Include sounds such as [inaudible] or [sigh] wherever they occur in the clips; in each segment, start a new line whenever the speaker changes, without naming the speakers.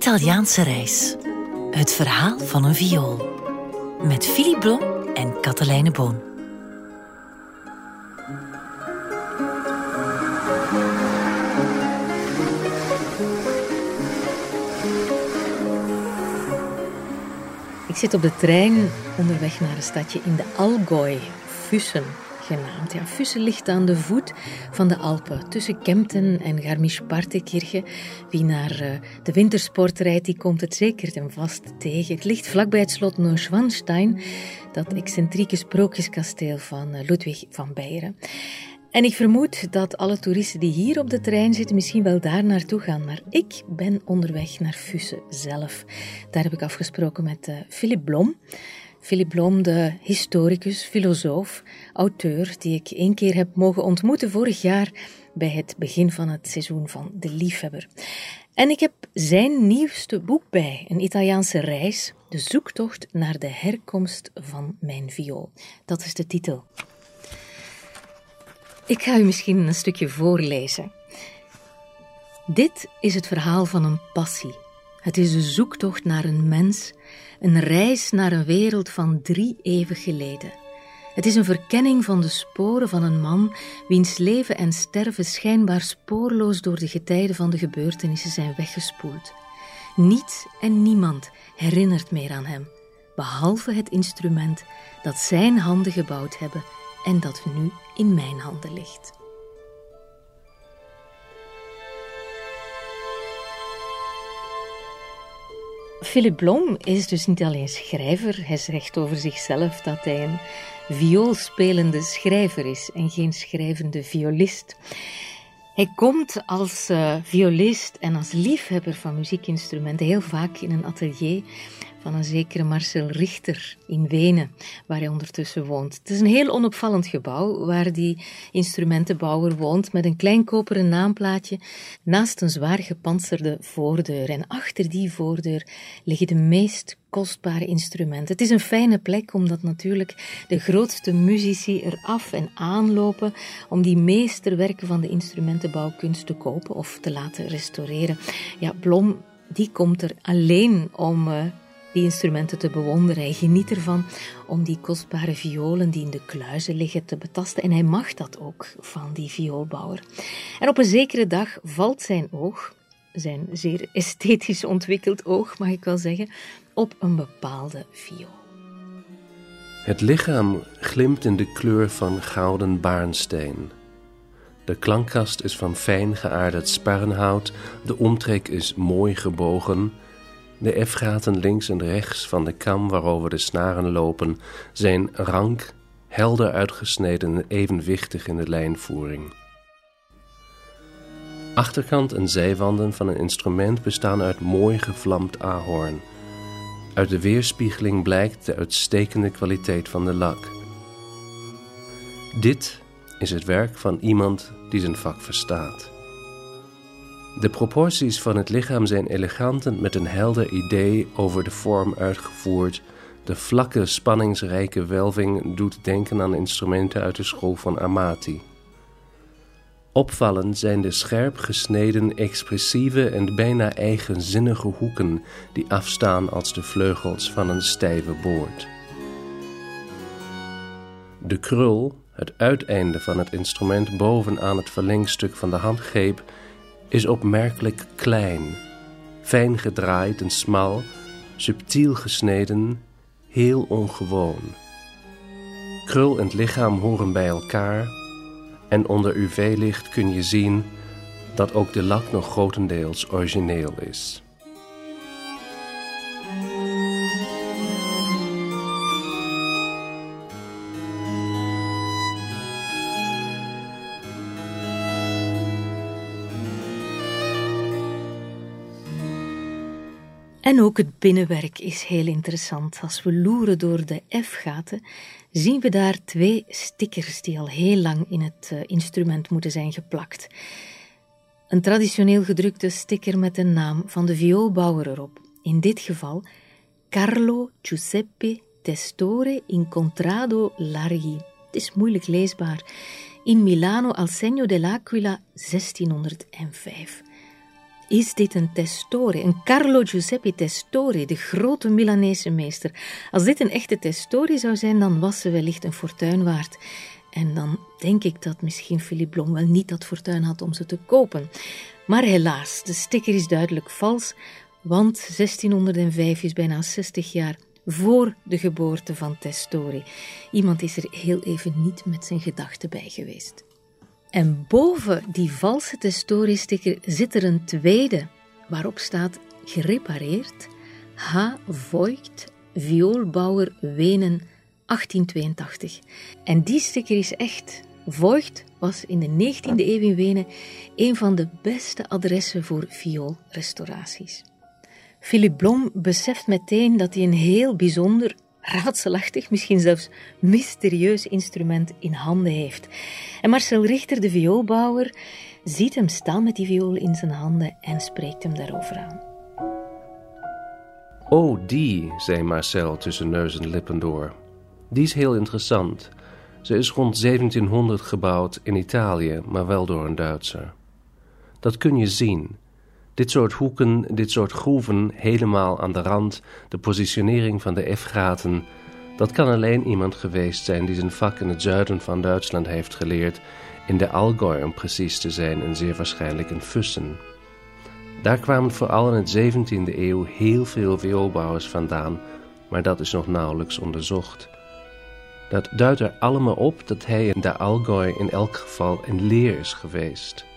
Italiaanse reis. Het verhaal van een viool. Met Philippe Blom en Katelijne Boon.
Ik zit op de trein onderweg naar een stadje in de Allgäu, Fussen genaamd. Ja, Fussen ligt aan de voet van de Alpen, tussen Kempten en Garmisch-Partenkirchen. Wie naar uh, de wintersport rijdt, die komt het zeker en vast tegen. Het ligt vlakbij het slot Neuschwanstein, dat excentrieke sprookjeskasteel van uh, Ludwig van Beieren. En ik vermoed dat alle toeristen die hier op de trein zitten misschien wel daar naartoe gaan. Maar ik ben onderweg naar Fussen zelf. Daar heb ik afgesproken met uh, Philip Blom. Philip Blom, de historicus, filosoof, auteur, die ik één keer heb mogen ontmoeten vorig jaar bij het begin van het seizoen van De Liefhebber. En ik heb zijn nieuwste boek bij, een Italiaanse reis, De zoektocht naar de herkomst van mijn viool. Dat is de titel. Ik ga u misschien een stukje voorlezen. Dit is het verhaal van een passie. Het is de zoektocht naar een mens, een reis naar een wereld van drie eeuwen geleden. Het is een verkenning van de sporen van een man wiens leven en sterven schijnbaar spoorloos door de getijden van de gebeurtenissen zijn weggespoeld. Niets en niemand herinnert meer aan hem, behalve het instrument dat zijn handen gebouwd hebben en dat nu in mijn handen ligt. Philip Blom is dus niet alleen schrijver, hij zegt over zichzelf dat hij een vioolspelende schrijver is en geen schrijvende violist. Hij komt als uh, violist en als liefhebber van muziekinstrumenten heel vaak in een atelier van een zekere Marcel Richter in Wenen, waar hij ondertussen woont. Het is een heel onopvallend gebouw waar die instrumentenbouwer woont met een klein koperen naamplaatje naast een zwaar gepantserde voordeur. En achter die voordeur liggen de meest kostbare instrumenten. Het is een fijne plek omdat natuurlijk de grootste muzici er af en aanlopen om die meesterwerken van de instrumentenbouwkunst te kopen of te laten restaureren. Ja, Blom die komt er alleen om uh, die instrumenten te bewonderen. Hij geniet ervan om die kostbare violen die in de kluizen liggen te betasten. En hij mag dat ook van die vioolbouwer. En op een zekere dag valt zijn oog, zijn zeer esthetisch ontwikkeld oog, mag ik wel zeggen, op een bepaalde viool.
Het lichaam glimt in de kleur van gouden baarnsteen. De klankkast is van fijn geaarderd sparrenhout, de omtrek is mooi gebogen de F-gaten links en rechts van de kam waarover de snaren lopen zijn rank, helder uitgesneden en evenwichtig in de lijnvoering. Achterkant en zijwanden van een instrument bestaan uit mooi gevlamd ahorn. Uit de weerspiegeling blijkt de uitstekende kwaliteit van de lak. Dit is het werk van iemand die zijn vak verstaat. De proporties van het lichaam zijn elegant met een helder idee over de vorm uitgevoerd. De vlakke, spanningsrijke welving doet denken aan instrumenten uit de school van Amati. Opvallend zijn de scherp gesneden, expressieve en bijna eigenzinnige hoeken die afstaan als de vleugels van een stijve boord. De krul, het uiteinde van het instrument bovenaan het verlengstuk van de handgreep, is opmerkelijk klein, fijn gedraaid en smal, subtiel gesneden, heel ongewoon. Krul en lichaam horen bij elkaar en onder UV-licht kun je zien dat ook de lak nog grotendeels origineel is.
En ook het binnenwerk is heel interessant. Als we loeren door de F-gaten, zien we daar twee stickers die al heel lang in het uh, instrument moeten zijn geplakt. Een traditioneel gedrukte sticker met de naam van de vioolbouwer erop. In dit geval Carlo Giuseppe Testore Incontrado Larghi. Het is moeilijk leesbaar. In Milano al segno dell'Aquila 1605. Is dit een testore, een Carlo Giuseppe Testore, de grote Milanese meester. Als dit een echte testore zou zijn, dan was ze wellicht een fortuin waard. En dan denk ik dat misschien Philippe Blom wel niet dat fortuin had om ze te kopen. Maar helaas, de sticker is duidelijk vals, want 1605 is bijna 60 jaar voor de geboorte van Testori. Iemand is er heel even niet met zijn gedachten bij geweest. En boven die valse Testori-sticker zit er een tweede, waarop staat gerepareerd H. Voigt, vioolbouwer Wenen 1882. En die sticker is echt. Voigt was in de 19e eeuw in Wenen een van de beste adressen voor vioolrestauraties. Philippe Blom beseft meteen dat hij een heel bijzonder, raadselachtig, misschien zelfs mysterieus instrument in handen heeft. En Marcel Richter, de vioolbouwer, ziet hem staan met die viool in zijn handen en spreekt hem daarover aan.
Oh, die, zei Marcel tussen neus en lippen door. Die is heel interessant. Ze is rond 1700 gebouwd in Italië, maar wel door een Duitser. Dat kun je zien. Dit soort hoeken, dit soort groeven, helemaal aan de rand, de positionering van de F-gaten, dat kan alleen iemand geweest zijn die zijn vak in het zuiden van Duitsland heeft geleerd, in de Allgäu om precies te zijn en zeer waarschijnlijk in Fussen. Daar kwamen vooral in de 17e eeuw heel veel vioolbouwers vandaan, maar dat is nog nauwelijks onderzocht. Dat duidt er allemaal op dat hij in de Allgäu in elk geval in leer is geweest.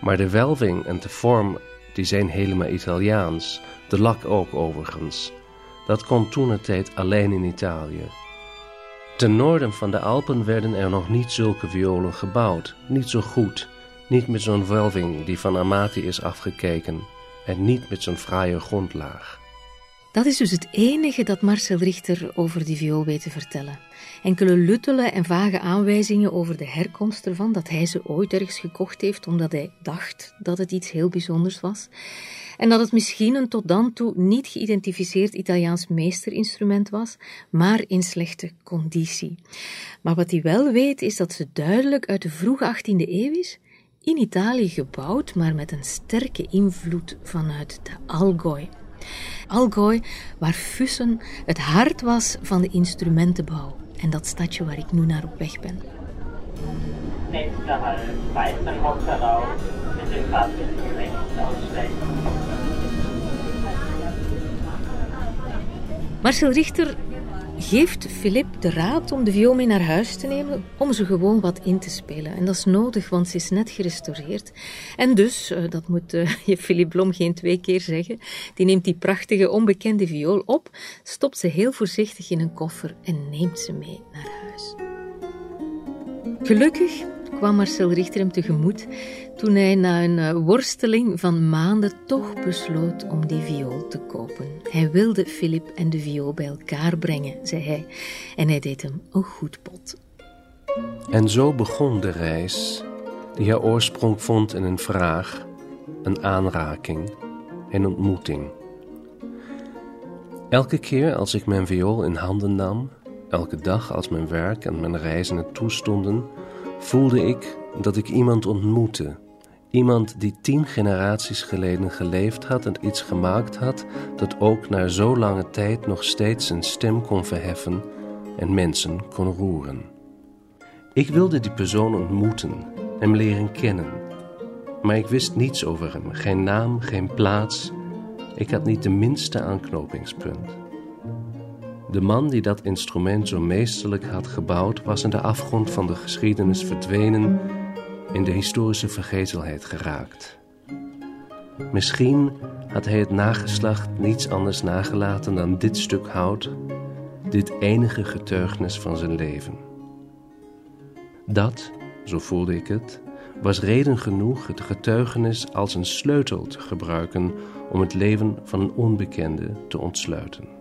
Maar de welving en de vorm die zijn helemaal Italiaans, de lak ook overigens. Dat kon toen een tijd alleen in Italië. Ten noorden van de Alpen werden er nog niet zulke violen gebouwd, niet zo goed, niet met zo'n welving die van Amati is afgekeken en niet met zo'n fraaie grondlaag.
Dat is dus het enige dat Marcel Richter over die viool weet te vertellen. Enkele luttele en vage aanwijzingen over de herkomst ervan, dat hij ze ooit ergens gekocht heeft omdat hij dacht dat het iets heel bijzonders was. En dat het misschien een tot dan toe niet geïdentificeerd Italiaans meesterinstrument was, maar in slechte conditie. Maar wat hij wel weet is dat ze duidelijk uit de vroege 18e eeuw is, in Italië gebouwd, maar met een sterke invloed vanuit de Allgäu. Allgäu, waar Fussen het hart was van de instrumentenbouw. En dat stadje waar ik nu naar op weg ben. Nächste Halt, Weißenhof heraus, mit dem Fahrzeug rechts aussteigen. Marcel Richter geeft Philip de raad om de viool mee naar huis te nemen om ze gewoon wat in te spelen. En dat is nodig, want ze is net gerestaureerd. En dus, eh, dat moet uh, [laughs] je Philip Blom geen twee keer zeggen, die neemt die prachtige onbekende viool op, stopt ze heel voorzichtig in een koffer en neemt ze mee naar huis. Gelukkig kwam Marcel Richter hem tegemoet toen hij na een eh, worsteling van maanden toch besloot om die viool te kopen. Hij wilde Philip en de viool bij elkaar brengen, zei hij, en hij deed hem een goed pot.
En zo begon de reis, die haar oorsprong vond in een vraag, een aanraking, een ontmoeting. Elke keer als ik mijn viool in handen nam, elke dag als mijn werk en mijn reizen het toestonden, voelde ik dat ik iemand ontmoette Iemand die tien generaties geleden geleefd had en iets gemaakt had dat ook na zo lange tijd nog steeds zijn stem kon verheffen en mensen kon roeren. Ik wilde die persoon ontmoeten, hem leren kennen. Maar ik wist niets over hem, geen naam, geen plaats. Ik had niet de minste aanknopingspunt. De man die dat instrument zo meesterlijk had gebouwd, was in de afgrond van de geschiedenis verdwenen in de historische vergetelheid geraakt. Misschien had hij het nageslacht niets anders nagelaten dan dit stuk hout, dit enige getuigenis van zijn leven. Dat, zo voelde ik het, was reden genoeg het getuigenis als een sleutel te gebruiken om het leven van een onbekende te ontsluiten.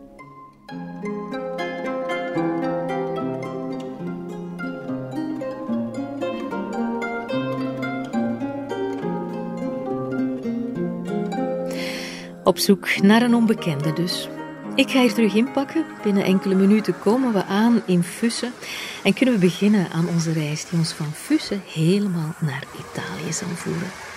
Op zoek naar een onbekende dus. Ik ga hier terug inpakken. Binnen enkele minuten komen we aan in Fussen en kunnen we beginnen aan onze reis die ons van Fussen helemaal naar Italië zal voeren.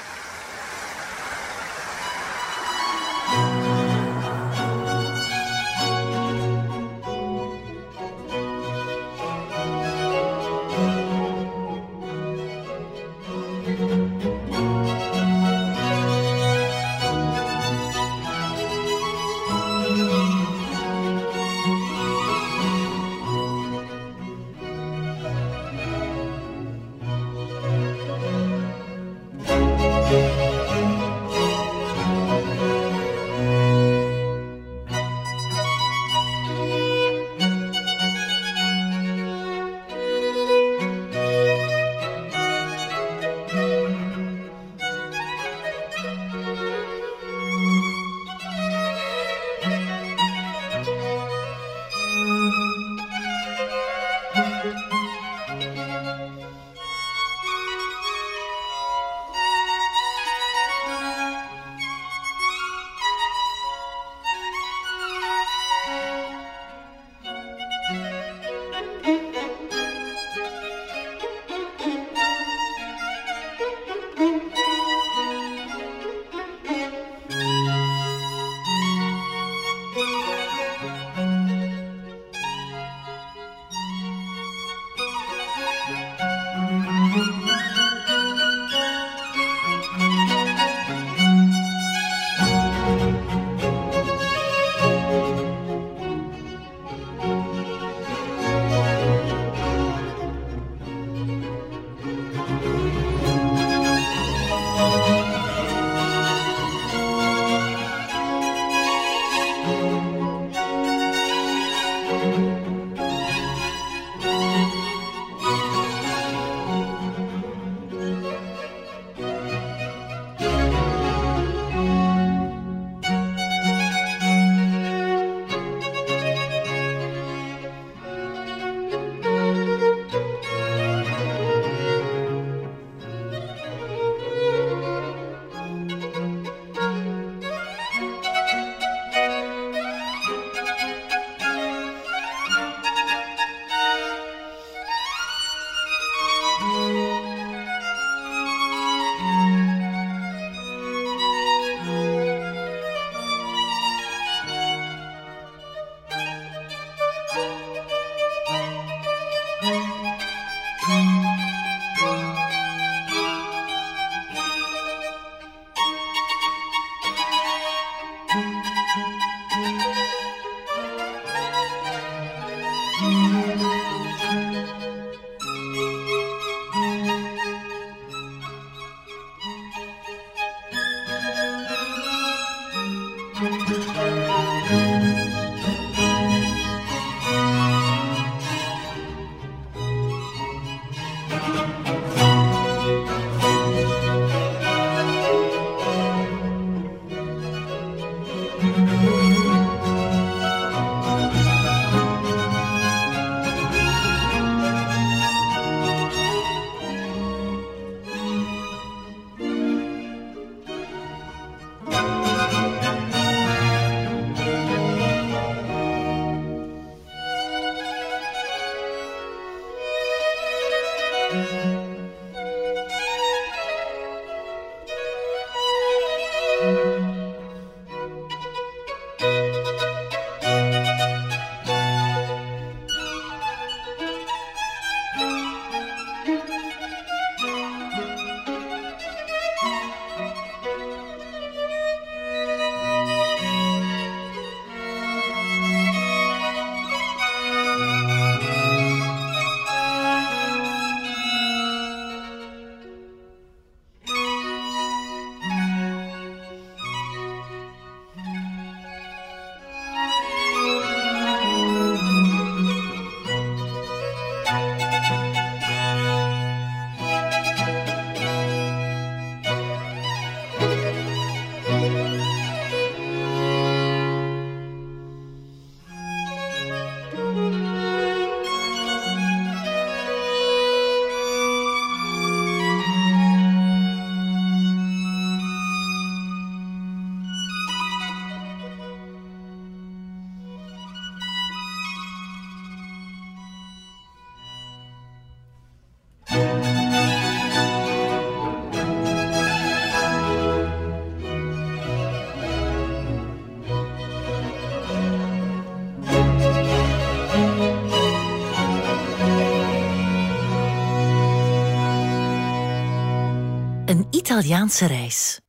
Italiaanse reis.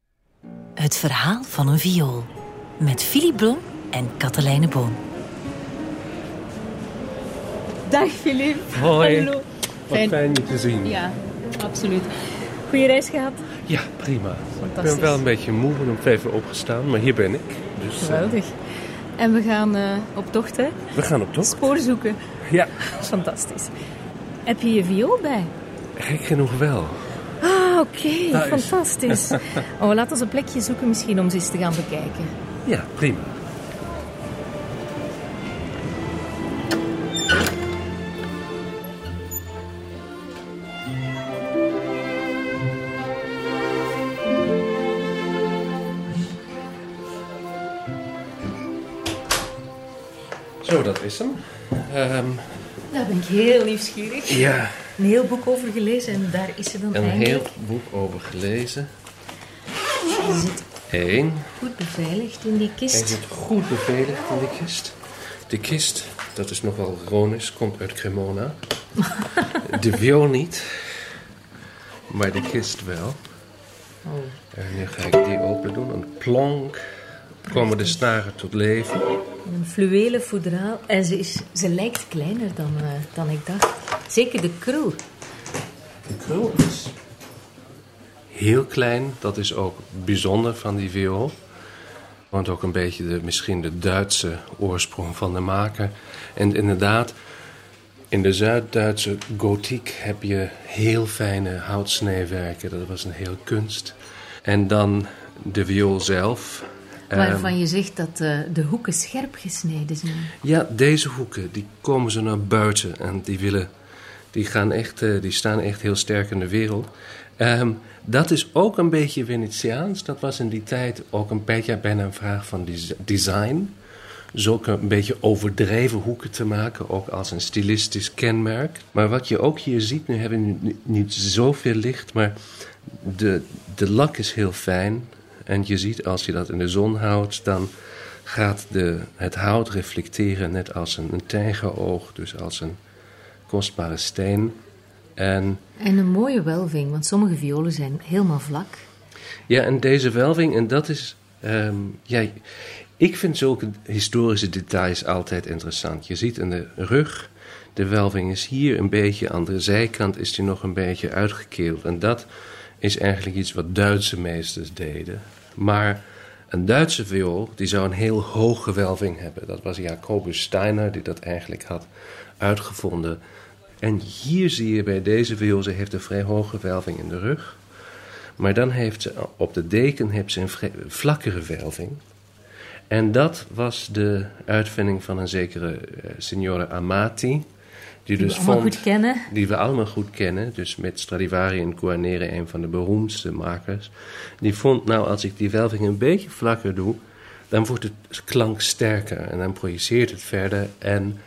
Het verhaal van een viool. Met Philip Blom en Katelijne Boon.
Dag Filip.
Hoi.
Hallo.
Wat fijn je te zien.
Ja, absoluut. Goeie reis gehad.
Ja, prima. Ik ben wel een beetje moe en om vijf uur opgestaan, maar hier ben ik. Dus eh,
Geweldig. En we gaan eh, op tocht, hè?
we gaan op tocht.
Spoor zoeken.
Ja,
Fantastisch. Heb je je viool bij?
gek genoeg wel.
Oké.
Is-
Fantastisch. [laughs] oh, laten we een plekje zoeken misschien om ze eens te gaan bekijken.
Ja, prima. Zo, dat is hem. Ehm,
Daar ben ik heel nieuwsgierig.
ja,
Een heel boek over gelezen en daar is ze dan
een
eindelijk.
heel boek over gelezen.
Ze zit
Eén.
goed beveiligd in die
Hij
kist.
zit goed beveiligd in de kist. De kist, dat is nogal ironisch, komt uit Cremona. [laughs] De viool niet, maar de kist wel.
Oh.
En nu ga ik die open doen. Een plonk. Komen de snaren tot leven.
Een fluwelen foudraal. En ze, is, ze lijkt kleiner dan, eh, dan ik dacht. Zeker de krul.
De krul is heel klein. Dat is ook bijzonder van die viool. Want ook een beetje de, misschien de Duitse oorsprong van de maker. En inderdaad, in de Zuid-Duitse gotiek heb je heel fijne houtsnijwerken. Dat was een heel kunst. En dan de viool zelf.
Waarvan
Ehm,
je zegt dat eh, de hoeken scherp gesneden zijn.
ja, deze hoeken, die komen ze naar buiten en die willen, die gaan echt, eh, die staan echt heel sterk in de wereld. Ehm, dat is ook een beetje Venetiaans. Dat was in die tijd ook een beetje bijna een vraag van des- design. Zulke een beetje overdreven hoeken te maken, ook als een stilistisch kenmerk. Maar wat je ook hier ziet, nu hebben we niet zoveel licht, maar de, de lak is heel fijn. En je ziet als je dat in de zon houdt, dan gaat de, het hout reflecteren net als een, een tijgeroog, dus als een kostbare steen. En
En een mooie welving, want sommige violen zijn helemaal vlak.
ja, en deze welving, en dat is. ja, Ik vind zulke historische details altijd interessant. Je ziet in de rug, de welving is hier een beetje, aan de zijkant is die nog een beetje uitgekeeld. En dat is eigenlijk iets wat Duitse meesters deden. Maar een Duitse viool die zou een heel hoge welving hebben. Dat was Jacobus Steiner die dat eigenlijk had uitgevonden. En hier zie je bij deze viool, ze heeft een vrij hoge welving in de rug. Maar dan heeft ze op de deken heeft ze een vlakkere welving. En dat was de uitvinding van een zekere uh, signore Amati.
Die, dus we vond, goed kennen.
Die we allemaal goed kennen. Dus met Stradivari en Guarnere, een van de beroemdste makers. Die vond, nou, als ik die welving een beetje vlakker doe, dan wordt het klank sterker. En dan projiceert het verder. En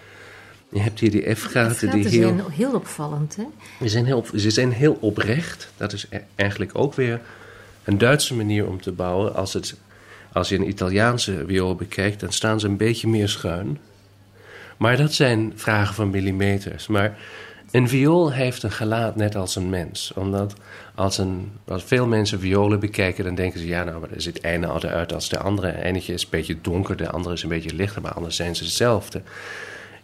je hebt hier die F-gaten die heel...
zijn heel opvallend, hè?
Ze zijn heel, ze zijn heel oprecht. Dat is e- eigenlijk ook weer een Duitse manier om te bouwen. Als, het, als je een Italiaanse viool bekijkt, dan staan ze een beetje meer schuin. Maar dat zijn vragen van millimeters. Maar een viool heeft een gelaat net als een mens. Omdat als, een, als veel mensen violen bekijken, dan denken ze... ja, nou, maar er zit ene altijd uit als de andere. Eentje is een beetje donker, de andere is een beetje lichter... maar anders zijn ze hetzelfde.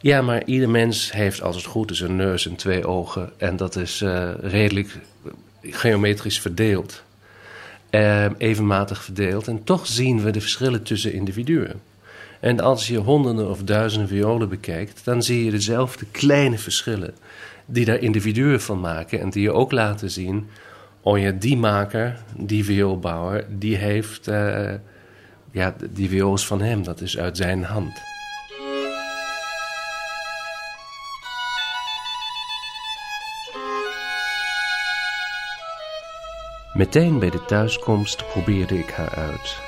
Ja, maar ieder mens heeft als het goed is een neus en twee ogen. En dat is uh, redelijk geometrisch verdeeld. Uh, evenmatig verdeeld. En toch zien we de verschillen tussen individuen. En als je honderden of duizenden violen bekijkt, dan zie je dezelfde kleine verschillen die daar individuen van maken en die je ook laten zien. Oh ja, die maker, die vioolbouwer, die heeft, uh, ja, die viool van hem, dat is uit zijn hand. Meteen bij de thuiskomst probeerde ik haar uit.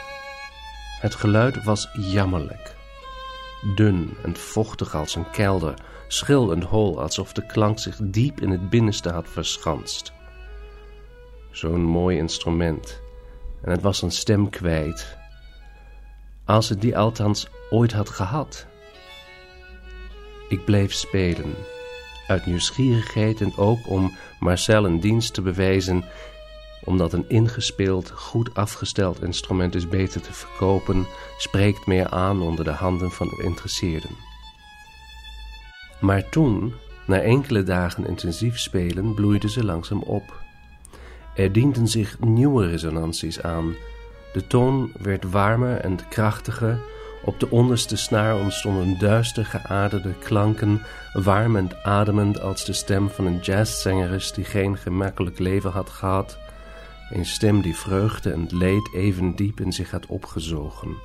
Het geluid was jammerlijk. Dun en vochtig als een kelder, schil en hol alsof de klank zich diep in het binnenste had verschanst. Zo'n mooi instrument, en het was een stem kwijt. Als het die althans ooit had gehad. Ik bleef spelen, uit nieuwsgierigheid en ook om Marcel een dienst te bewijzen omdat een ingespeeld, goed afgesteld instrument is beter te verkopen, spreekt meer aan onder de handen van de geïnteresseerden. Maar toen, na enkele dagen intensief spelen, bloeide ze langzaam op. Er dienden zich nieuwe resonanties aan. De toon werd warmer en krachtiger. Op de onderste snaar ontstonden duister geaderde klanken, warm en ademend als de stem van een jazzzangeres die geen gemakkelijk leven had gehad een stem die vreugde en leed even diep in zich had opgezogen.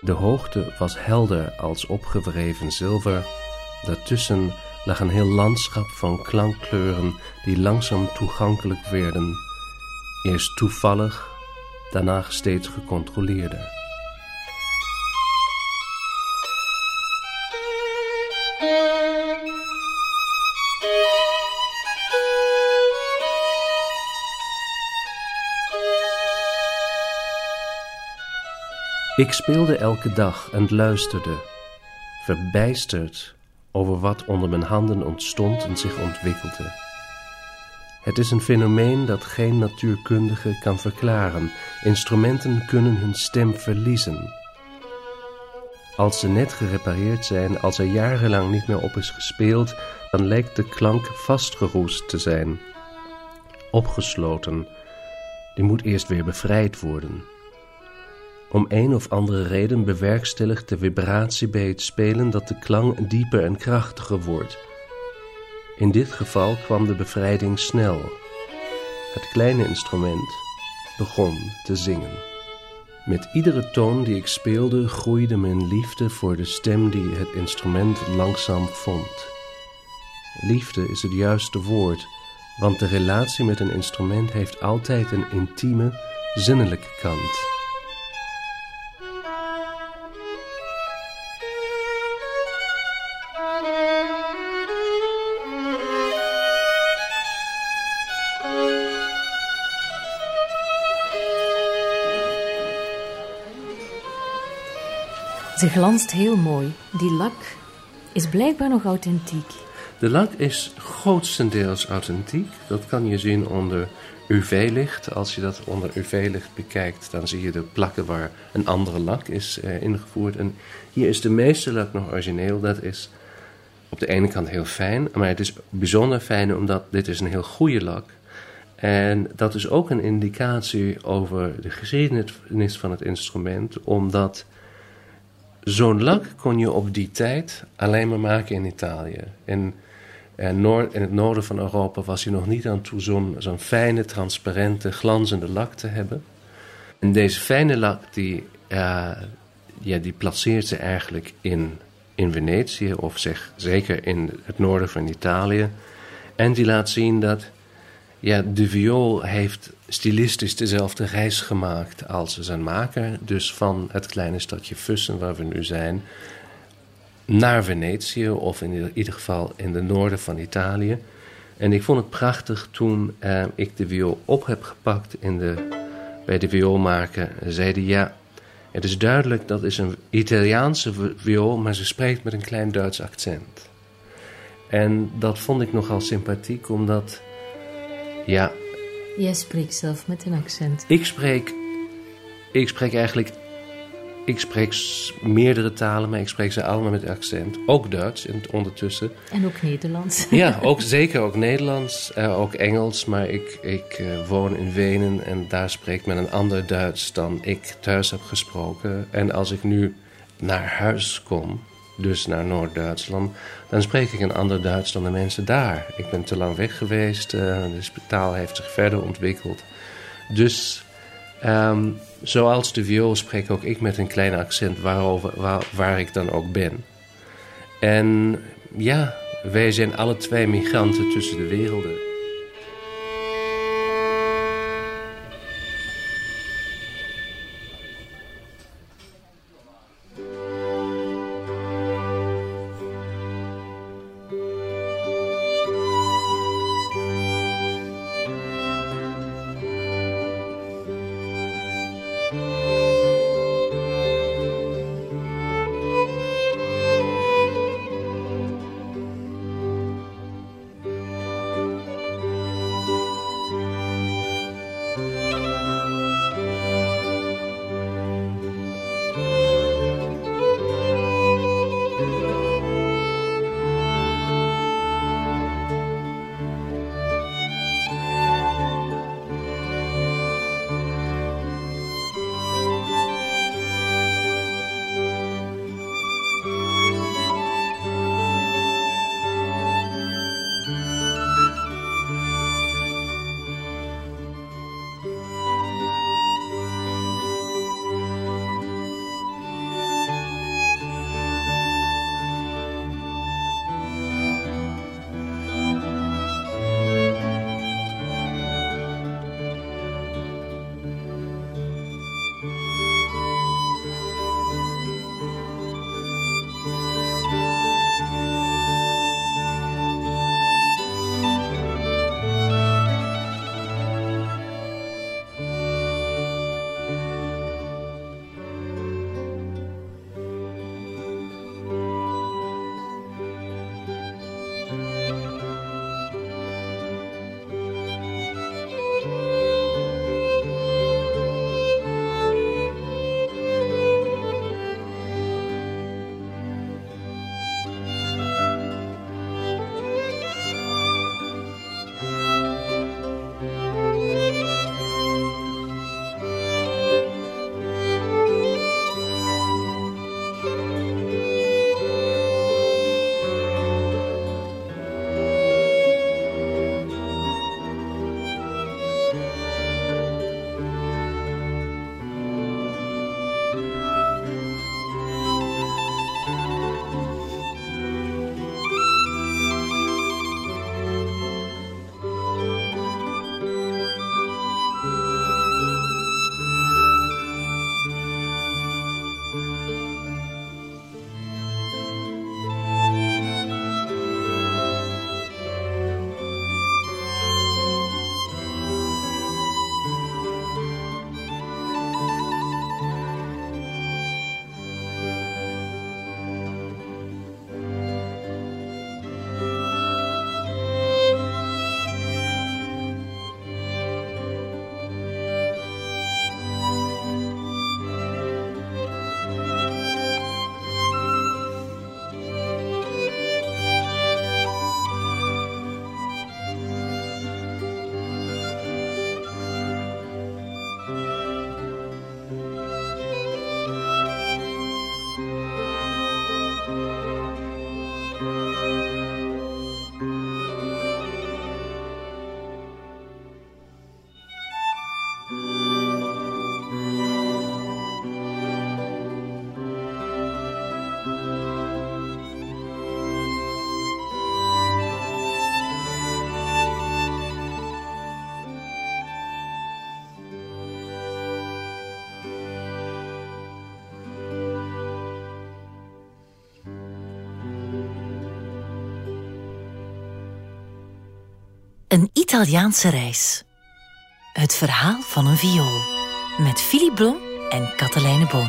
De hoogte was helder als opgewreven zilver, daartussen lag een heel landschap van klankkleuren die langzaam toegankelijk werden, eerst toevallig, daarna steeds gecontroleerder. Ik speelde elke dag en luisterde, verbijsterd over wat onder mijn handen ontstond en zich ontwikkelde. Het is een fenomeen dat geen natuurkundige kan verklaren. Instrumenten kunnen hun stem verliezen. Als ze net gerepareerd zijn, als er jarenlang niet meer op is gespeeld, dan lijkt de klank vastgeroest te zijn, opgesloten. Die moet eerst weer bevrijd worden. Om een of andere reden bewerkstelligt de vibratie bij het spelen dat de klank dieper en krachtiger wordt. In dit geval kwam de bevrijding snel. Het kleine instrument begon te zingen. Met iedere toon die ik speelde groeide mijn liefde voor de stem die het instrument langzaam vond. Liefde is het juiste woord, want de relatie met een instrument heeft altijd een intieme, zinnelijke kant.
Ze glanst heel mooi. Die lak is blijkbaar nog authentiek.
De lak is grootstendeels authentiek. Dat kan je zien onder UV-licht. Als je dat onder UV-licht bekijkt, dan zie je de plakken waar een andere lak is uh, ingevoerd. En hier is de meeste lak nog origineel. Dat is op de ene kant heel fijn, maar het is bijzonder fijn omdat dit is een heel goede lak. En dat is ook een indicatie over de geschiedenis van het instrument, omdat zo'n lak kon je op die tijd alleen maar maken in Italië. In, in, Noord, in het noorden van Europa was je nog niet aan toe zo'n fijne, transparante, glanzende lak te hebben. En deze fijne lak, die, uh, ja, die placeert ze eigenlijk in, in Venetië, of zeg, zeker in het noorden van Italië. En die laat zien dat ja, de viool heeft stilistisch dezelfde reis gemaakt als zijn maker. Dus van het kleine stadje Fussen, waar we nu zijn, naar Venetië, of in ieder geval in de noorden van Italië. En ik vond het prachtig toen eh, ik de viool op heb gepakt in de, bij de vioolmaker. Zeiden ja, het is duidelijk dat is een Italiaanse viool, maar ze spreekt met een klein Duits accent. En dat vond ik nogal sympathiek, omdat ja.
Jij spreekt zelf met een accent.
Ik spreek, ik spreek eigenlijk, ik spreek meerdere talen, maar ik spreek ze allemaal met accent. Ook Duits ondertussen.
En ook Nederlands. [laughs]
Ja, ook, [laughs] zeker ook Nederlands, uh, ook Engels. Maar ik, ik uh, woon in Wenen en daar spreekt men een ander Duits dan ik thuis heb gesproken. En als ik nu naar huis kom, dus naar Noord-Duitsland, dan spreek ik een ander Duits dan de mensen daar. Ik ben te lang weg geweest, uh, de taal heeft zich verder ontwikkeld. Dus um, zoals de viool spreek ook ik met een klein accent waarover, waar, waar ik dan ook ben. En ja, wij zijn alle twee migranten tussen de werelden.
Een Italiaanse reis. Het verhaal van een viool. Met Philip Blom en Katelijne Boom.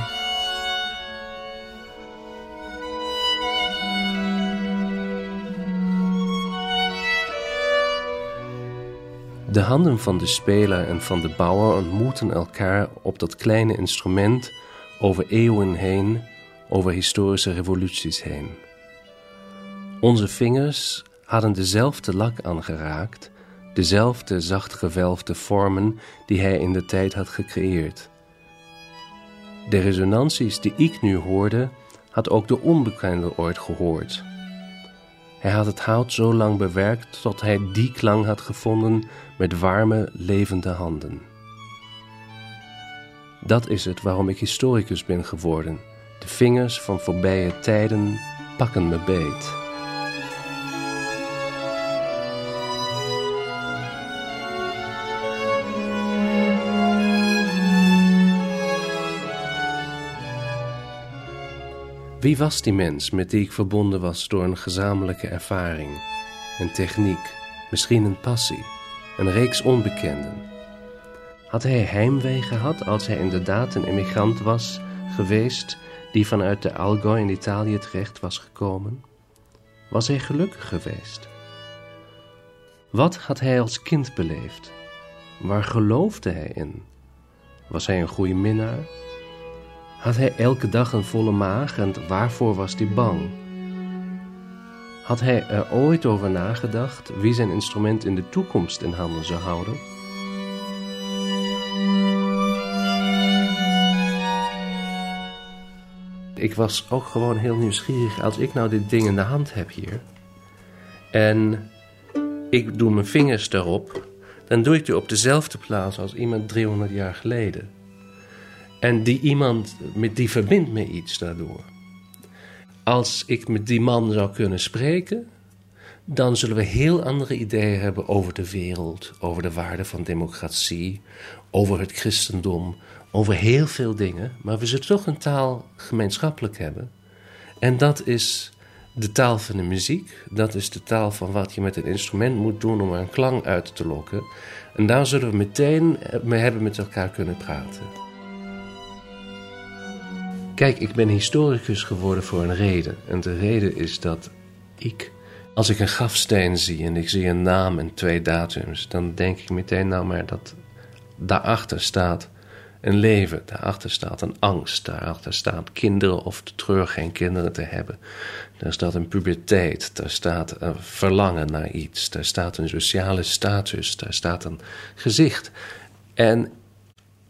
De handen van de speler en van de bouwer ontmoeten elkaar op dat kleine instrument over eeuwen heen, over historische revoluties heen. Onze vingers hadden dezelfde lak aangeraakt, dezelfde zacht gewelfde vormen die hij in de tijd had gecreëerd. De resonanties die ik nu hoorde, had ook de onbekende ooit gehoord. Hij had het hout zo lang bewerkt tot hij die klank had gevonden met warme, levende handen. Dat is het waarom ik historicus ben geworden. De vingers van voorbije tijden pakken me beet. Wie was die mens met die ik verbonden was door een gezamenlijke ervaring, een techniek, misschien een passie, een reeks onbekenden? Had hij heimwee gehad als hij inderdaad een emigrant was geweest die vanuit de Algoy in Italië terecht was gekomen? Was hij gelukkig geweest? Wat had hij als kind beleefd? Waar geloofde hij in? Was hij een goede minnaar? Had hij elke dag een volle maag en waarvoor was hij bang? Had hij er ooit over nagedacht wie zijn instrument in de toekomst in handen zou houden? Ik was ook gewoon heel nieuwsgierig als ik nou dit ding in de hand heb hier. En ik doe mijn vingers erop, dan doe ik die op dezelfde plaats als iemand 300 jaar geleden. En die iemand, met die verbindt me iets daardoor. Als ik met die man zou kunnen spreken, dan zullen we heel andere ideeën hebben over de wereld, over de waarde van democratie, over het christendom, over heel veel dingen. Maar we zullen toch een taal gemeenschappelijk hebben. En dat is de taal van de muziek. Dat is de taal van wat je met een instrument moet doen om er een klank uit te lokken. En daar zullen we meteen mee hebben met elkaar kunnen praten. Kijk, ik ben historicus geworden voor een reden. En de reden is dat ik, als ik een grafsteen zie en ik zie een naam en twee datums, dan denk ik meteen nou maar dat daarachter staat een leven, daarachter staat een angst, daarachter staat kinderen of de treur geen kinderen te hebben. Daar staat een puberteit, daar staat een verlangen naar iets, daar staat een sociale status, daar staat een gezicht. En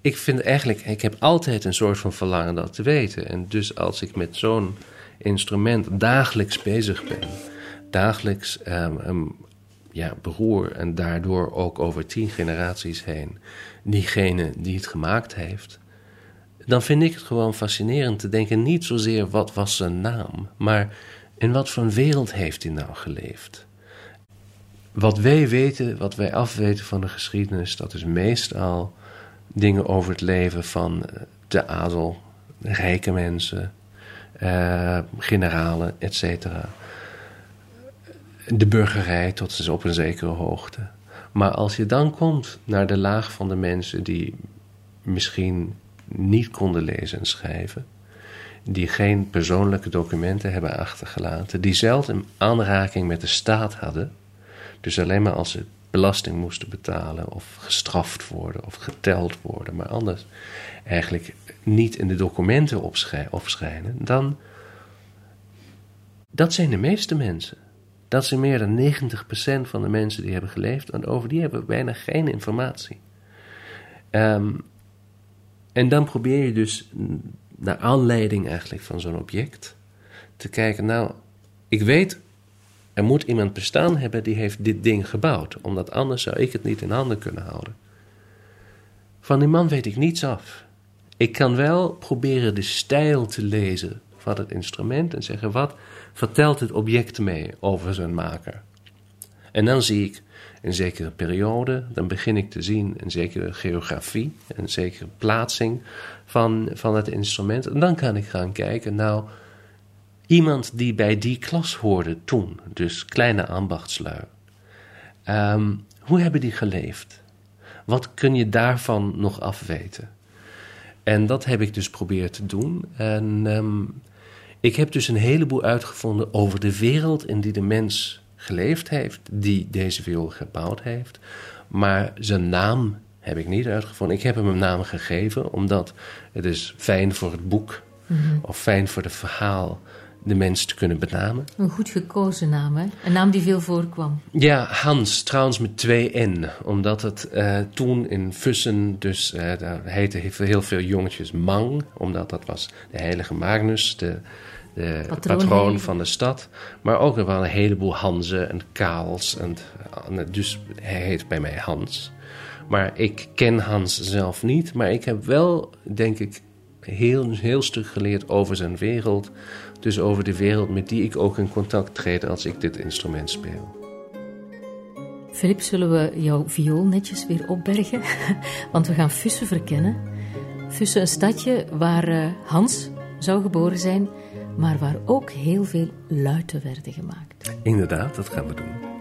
ik vind eigenlijk, ik heb altijd een soort van verlangen dat te weten. En dus als ik met zo'n instrument dagelijks bezig ben, dagelijks um, ja, beroer en daardoor ook over tien generaties heen, diegene die het gemaakt heeft, dan vind ik het gewoon fascinerend te denken, niet zozeer wat was zijn naam, maar in wat voor een wereld heeft hij nou geleefd. Wat wij weten, wat wij afweten van de geschiedenis, dat is meestal dingen over het leven van eh, de adel, rijke mensen, uh, generalen, etc. De burgerij tot dus op een zekere hoogte. Maar als je dan komt naar de laag van de mensen die misschien niet konden lezen en schrijven, die geen persoonlijke documenten hebben achtergelaten, die zelf een aanraking met de staat hadden, dus alleen maar als ze belasting moesten betalen of gestraft worden of geteld worden, maar anders eigenlijk niet in de documenten opschrijven, dan dat zijn de meeste mensen. Dat zijn meer dan 90% van de mensen die hebben geleefd en over die hebben we bijna geen informatie. Ehm, en dan probeer je dus naar aanleiding eigenlijk van zo'n object te kijken, nou, ik weet er moet iemand bestaan hebben die heeft dit ding gebouwd, omdat anders zou ik het niet in handen kunnen houden. Van die man weet ik niets af. Ik kan wel proberen de stijl te lezen van het instrument en zeggen wat vertelt het object mee over zijn maker. En dan zie ik een zekere periode, dan begin ik te zien een zekere geografie, een zekere plaatsing van, van het instrument. En dan kan ik gaan kijken, nou, iemand die bij die klas hoorde toen, dus kleine ambachtslui. Um, Hoe hebben die geleefd? Wat kun je daarvan nog afweten? En dat heb ik dus geprobeerd te doen. En ehm, ik heb dus een heleboel uitgevonden over de wereld in die de mens geleefd heeft, die deze viool gebouwd heeft. Maar zijn naam heb ik niet uitgevonden. Ik heb hem een naam gegeven, omdat het is fijn voor het boek mm of fijn voor het verhaal de mens te kunnen benamen.
Een goed gekozen naam, hè? Een naam die veel voorkwam.
Ja, Hans, trouwens met twee N. Omdat het uh, toen in Fussen, dus uh, daar heette heel veel jongetjes Mang. Omdat dat was de heilige Magnus, de, de patroon, van de stad. Maar ook er waren een heleboel Hanzen en Kaals. En, dus hij heet bij mij Hans. Maar ik ken Hans zelf niet. Maar ik heb wel, denk ik, heel, heel stuk geleerd over zijn wereld. Dus over de wereld met die ik ook in contact treed als ik dit instrument speel.
Filip, zullen we jouw viool netjes weer opbergen? [laughs] Want we gaan Fussen verkennen. Fussen, een stadje waar eh, Hans zou geboren zijn, maar waar ook heel veel luiten werden gemaakt.
Inderdaad, dat gaan we doen.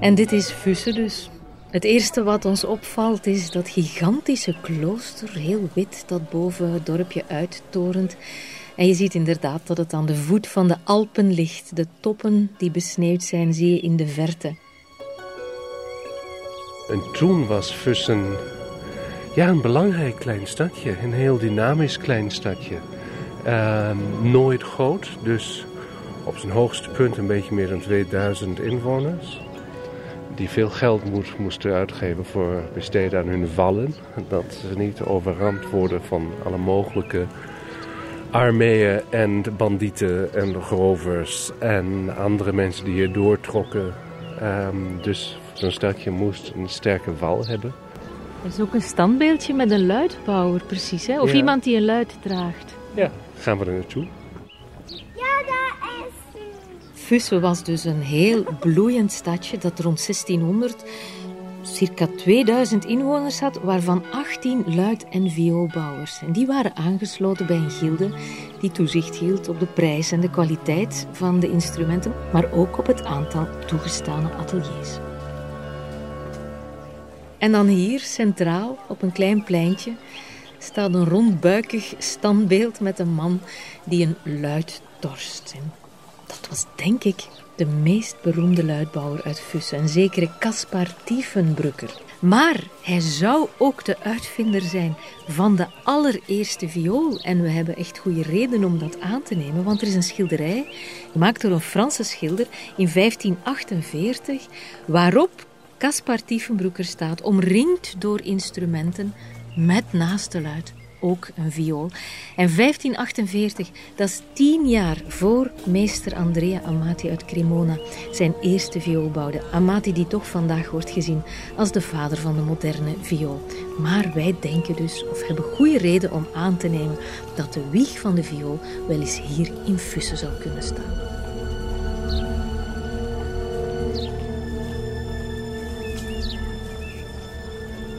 En dit is Fussen dus. Het eerste wat ons opvalt is dat gigantische klooster, heel wit, dat boven het dorpje uittorent. En je ziet inderdaad dat het aan de voet van de Alpen ligt. De toppen die besneeuwd zijn, zie je in de verte.
En toen was Fussen ja, een belangrijk klein stadje, een heel dynamisch klein stadje. Ehm, nooit groot, dus op zijn hoogste punt een beetje meer dan 2000 inwoners. Die veel geld moest, moesten uitgeven voor besteden aan hun vallen. Dat ze niet overramd worden van alle mogelijke armeeën en bandieten en grovers en andere mensen die hier doortrokken. Um, dus zo'n stadje moest een sterke wal hebben.
Er is ook een standbeeldje met een luidbouwer, precies. Hè? Of iemand die een luid draagt.
Ja, gaan we er naartoe.
Ja, daar is Fussen was dus een heel bloeiend stadje dat rond 1600 circa 2000 inwoners had, waarvan 18 luid- en vioolbouwers. En die waren aangesloten bij een gilde die toezicht hield op de prijs en de kwaliteit van de instrumenten, maar ook op het aantal toegestane ateliers. En dan hier, centraal, op een klein pleintje, staat een rondbuikig standbeeld met een man die een luid dorst. En dat was denk ik de meest beroemde luidbouwer uit Fussen, een zekere Caspar Tiefenbrucker. Maar hij zou ook de uitvinder zijn van de allereerste viool. En we hebben echt goede reden om dat aan te nemen, want er is een schilderij, gemaakt door een Franse schilder in 1548, waarop Caspar Tiefenbrucker staat, omringd door instrumenten met naast de luid ook een viool. En 1548, dat is tien jaar voor meester Andrea Amati uit Cremona zijn eerste viool bouwde. Amati die toch vandaag wordt gezien als de vader van de moderne viool. Maar wij denken dus, of hebben goede reden om aan te nemen, dat de wieg van de viool wel eens hier in Fussen zou kunnen staan.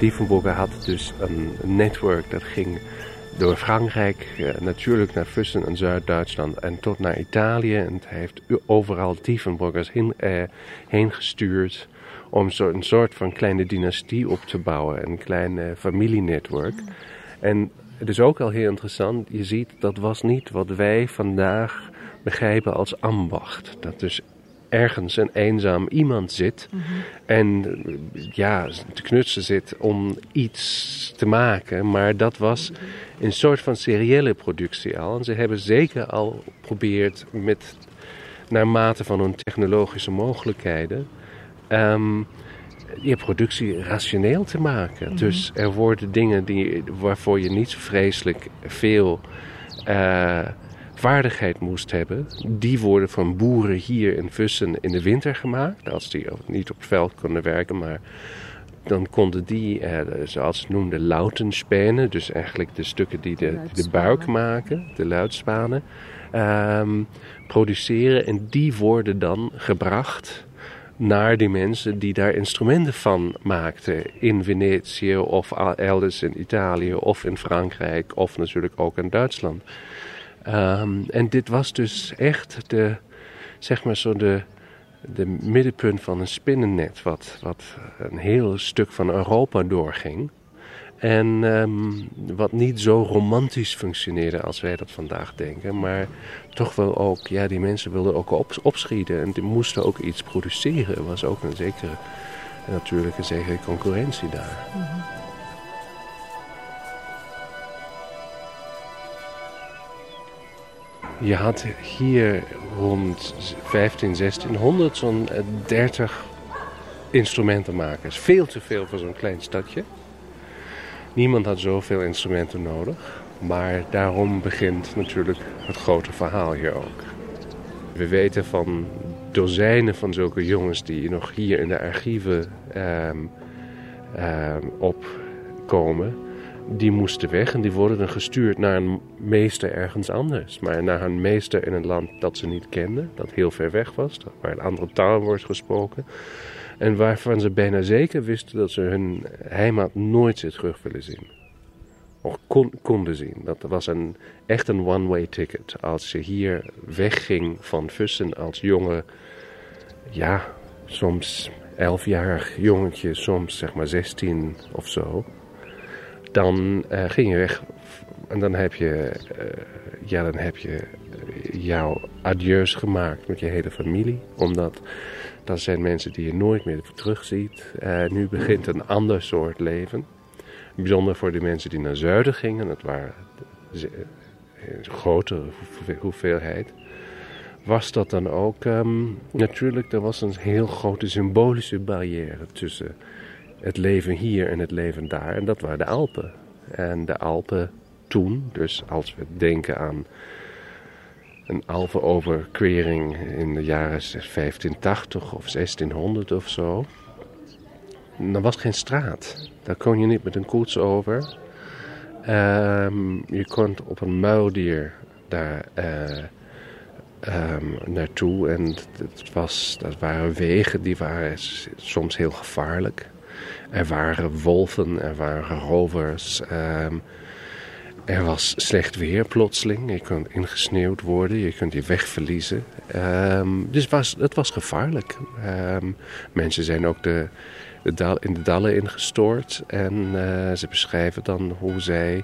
Diefenburger had dus een netwerk dat ging door Frankrijk, eh, natuurlijk naar Fussen en Zuid-Duitsland en tot naar Italië. En hij heeft overal Diefenburgers heen, eh, heen gestuurd om zo een soort van kleine dynastie op te bouwen, een klein uh, familienetwerk. En het is ook al heel interessant, je ziet dat was niet wat wij vandaag begrijpen als ambacht. Dat dus ergens een eenzaam iemand zit en ja, te knutsen zit om iets te maken. Maar dat was een soort van seriële productie al. En ze hebben zeker al geprobeerd met, naar mate van hun technologische mogelijkheden, um, je productie rationeel te maken. Mhm. Dus er worden dingen die, waarvoor je niet zo vreselijk veel... Uh, vaardigheid moest hebben, die worden van boeren hier in Vussen in de winter gemaakt. Als die niet op het veld konden werken, maar dan konden die, eh, zoals ze noemden, lautenspenen, dus eigenlijk de stukken die de, de buik maken, de luidspanen, ehm, produceren. En die worden dan gebracht naar die mensen die daar instrumenten van maakten. In Venetië of elders in Italië of in Frankrijk of natuurlijk ook in Duitsland. Ehm, en dit was dus echt de, zeg maar zo de, de middenpunt van een spinnennet, wat, wat een heel stuk van Europa doorging. En ehm, wat niet zo romantisch functioneerde als wij dat vandaag denken. Maar toch wel ook, ja, die mensen wilden ook op, opschieten. En die moesten ook iets produceren. Er was ook een zekere, natuurlijk een zekere concurrentie daar. Je had hier rond 15, 1600 zo'n 30 instrumentenmakers. Veel te veel voor zo'n klein stadje. Niemand had zoveel instrumenten nodig. Maar daarom begint natuurlijk het grote verhaal hier ook. We weten van dozijnen van zulke jongens die nog hier in de archieven um, um, opkomen. Die moesten weg en die worden dan gestuurd naar een meester ergens anders. Maar naar een meester in een land dat ze niet kenden, dat heel ver weg was, waar een andere taal wordt gesproken. En waarvan ze bijna zeker wisten dat ze hun heimat nooit weer terug willen zien. Of kon, konden zien. Dat was een, echt een one-way ticket. Als je hier wegging van Fussen als jonge, ja, soms elfjarig jongetje, soms zeg maar 16 of zo. Dan uh, ging je weg en dan heb je, uh, ja, dan heb je jouw adieus gemaakt met je hele familie. Omdat dat zijn mensen die je nooit meer terugziet. Uh, nu begint een ander soort leven. Bijzonder voor de mensen die naar zuiden gingen. Dat waren een grote hoeveelheid. Was dat dan ook um, natuurlijk, er was een heel grote symbolische barrière tussen het leven hier en het leven daar. En dat waren de Alpen. En de Alpen toen, dus als we denken aan een Alpenoverquering in de jaren 1580 of 1600 of zo. Er was geen straat. Daar kon je niet met een koets over. Um, je kon op een muildier daar uh, um, naartoe. En was, dat waren wegen die waren soms heel gevaarlijk. Er waren wolven, er waren rovers. Um, er was slecht weer plotseling. Je kunt ingesneeuwd worden. Je kunt je weg verliezen. Um, dus was, het was gevaarlijk. Um, mensen zijn ook de, dal, in de dallen ingestoord. En uh, ze beschrijven dan hoe zij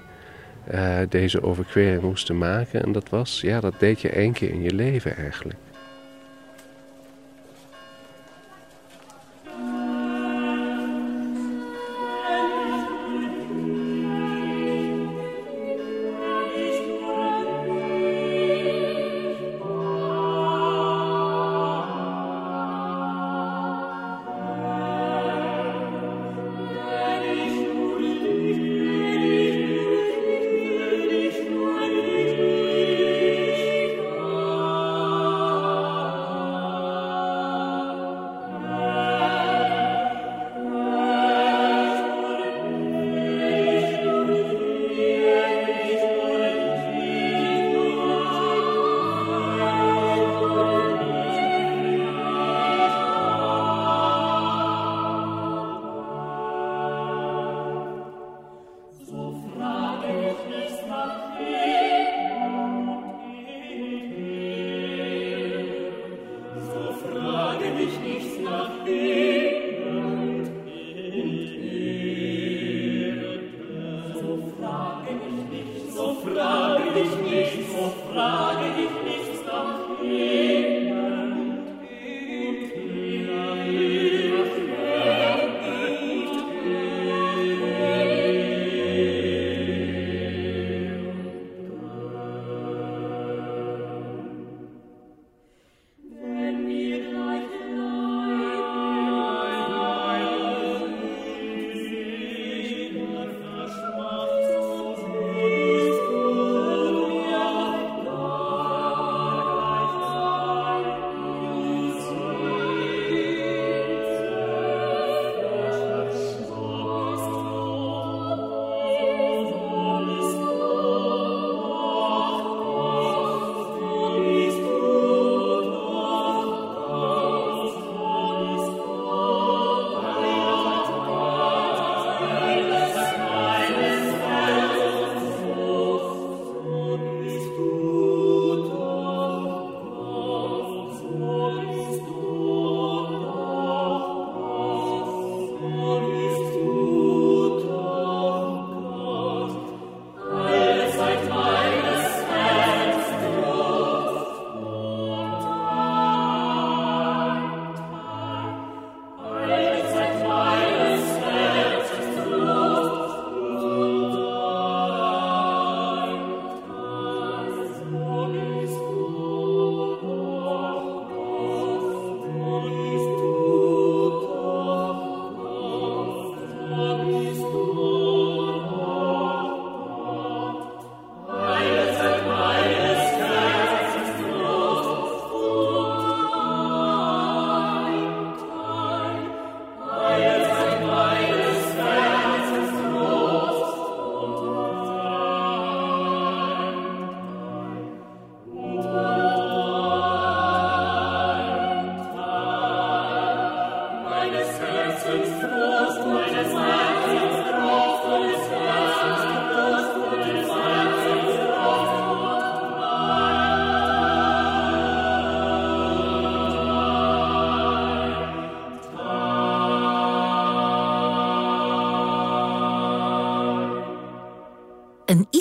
uh, deze overquering moesten maken. En dat was, ja, dat deed je één keer in je leven eigenlijk.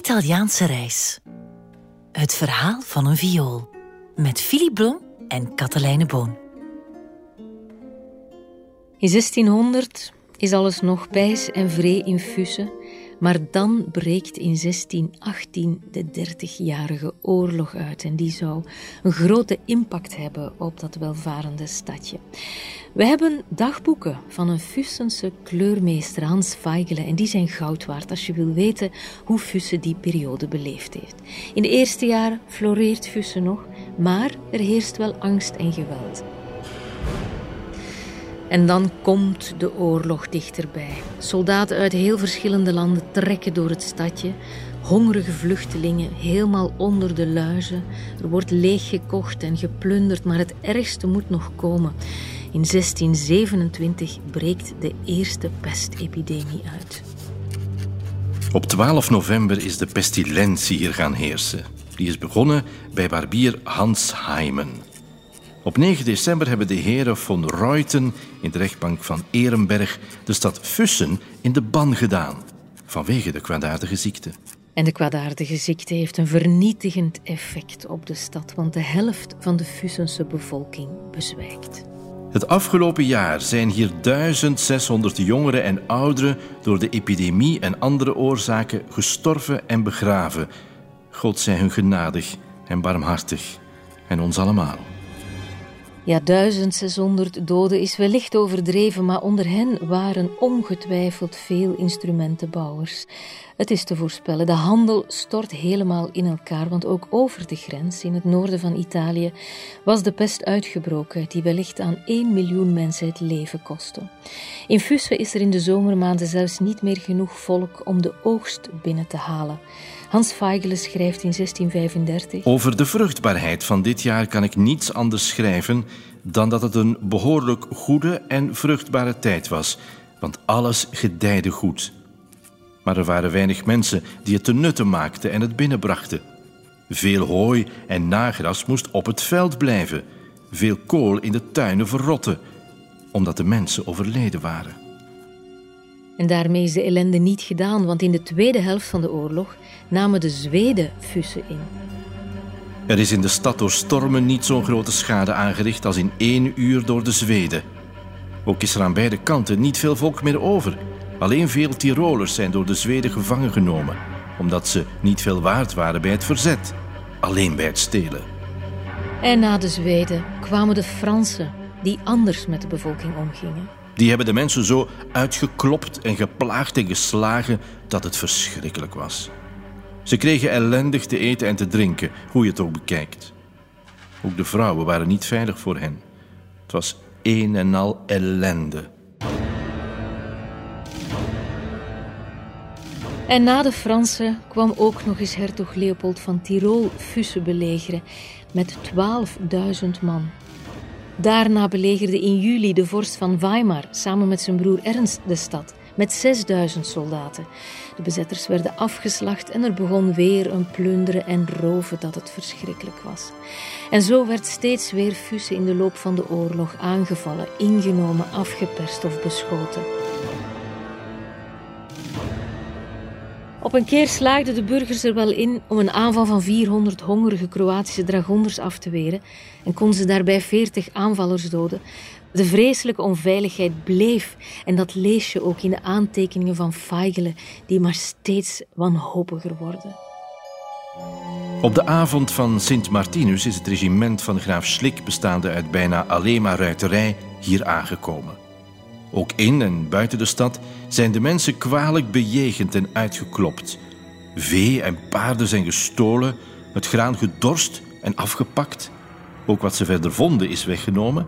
Italiaanse reis. Het verhaal van een viool. Met Philip Blom en Katelijne Boon.
In 1600 is alles nog bijs en vree in Fussen, maar dan breekt in 1618 de 30-jarige oorlog uit en die zou een grote impact hebben op dat welvarende stadje. We hebben dagboeken van een Fussense kleurmeester Hans Feigele en die zijn goud waard als je wil weten hoe Fussen die periode beleefd heeft. In de eerste jaren floreert Fussen nog, maar er heerst wel angst en geweld. En dan komt de oorlog dichterbij. Soldaten uit heel verschillende landen trekken door het stadje. Hongerige vluchtelingen, helemaal onder de luizen. Er wordt leeggekocht en geplunderd, maar het ergste moet nog komen. In 1627 breekt de eerste pestepidemie uit.
Op 12 november is de pestilentie hier gaan heersen. Die is begonnen bij barbier Hans Heimen. Op 9 december hebben de heren von Reuten in de rechtbank van Ehrenberg de stad Fussen in de ban gedaan vanwege de kwaadaardige ziekte.
En de kwaadaardige ziekte heeft een vernietigend effect op de stad, want de helft van de Fussense bevolking bezwijkt.
Het afgelopen jaar zijn hier 1600 jongeren en ouderen door de epidemie en andere oorzaken gestorven en begraven. God zij hun genadig en barmhartig en ons allemaal.
Ja, 1600 doden is wellicht overdreven, maar onder hen waren ongetwijfeld veel instrumentenbouwers. Het is te voorspellen, de handel stort helemaal in elkaar, want ook over de grens, in het noorden van Italië, was de pest uitgebroken, die wellicht aan 1 miljoen mensen het leven kostte. In Fusse is er in de zomermaanden zelfs niet meer genoeg volk om de oogst binnen te halen. Hans Feigele schrijft in 1635.
Over de vruchtbaarheid van dit jaar kan ik niets anders schrijven dan dat het een behoorlijk goede en vruchtbare tijd was, want alles gedijde goed. Maar er waren weinig mensen die het te nutten maakten en het binnenbrachten. Veel hooi en nagras moest op het veld blijven, veel kool in de tuinen verrotten, omdat de mensen overleden waren.
En daarmee is de ellende niet gedaan, want in de tweede helft van de oorlog namen de Zweden Fussen in.
Er is in de stad door stormen niet zo'n grote schade aangericht als in één uur door de Zweden. Ook is er aan beide kanten niet veel volk meer over. Alleen veel Tirolers zijn door de Zweden gevangen genomen, omdat ze niet veel waard waren bij het verzet, alleen bij het stelen.
En na de Zweden kwamen de Fransen, die anders met de bevolking omgingen.
Die hebben de mensen zo uitgeklopt en geplaagd en geslagen dat het verschrikkelijk was. Ze kregen ellendig te eten en te drinken, hoe je het ook bekijkt. Ook de vrouwen waren niet veilig voor hen. Het was een en al ellende.
En na de Fransen kwam ook nog eens hertog Leopold van Tirol Fussen belegeren met 12.000 man. Daarna belegerde in juli de vorst van Weimar samen met zijn broer Ernst de stad met 6000 soldaten. De bezetters werden afgeslacht en er begon weer een plunderen en roven dat het verschrikkelijk was. En zo werd steeds weer Fussen in de loop van de oorlog aangevallen, ingenomen, afgeperst of beschoten. Op een keer slaagden de burgers er wel in om een aanval van 400 hongerige Kroatische dragonders af te weren en konden ze daarbij 40 aanvallers doden. De vreselijke onveiligheid bleef en dat lees je ook in de aantekeningen van Feigele, die maar steeds wanhopiger worden.
Op de avond van Sint Martinus is het regiment van graaf Slik, bestaande uit bijna alleen maar ruiterij, hier aangekomen. Ook in en buiten de stad zijn de mensen kwalijk bejegend en uitgeklopt. Vee en paarden zijn gestolen, het graan gedorst en afgepakt. Ook wat ze verder vonden is weggenomen.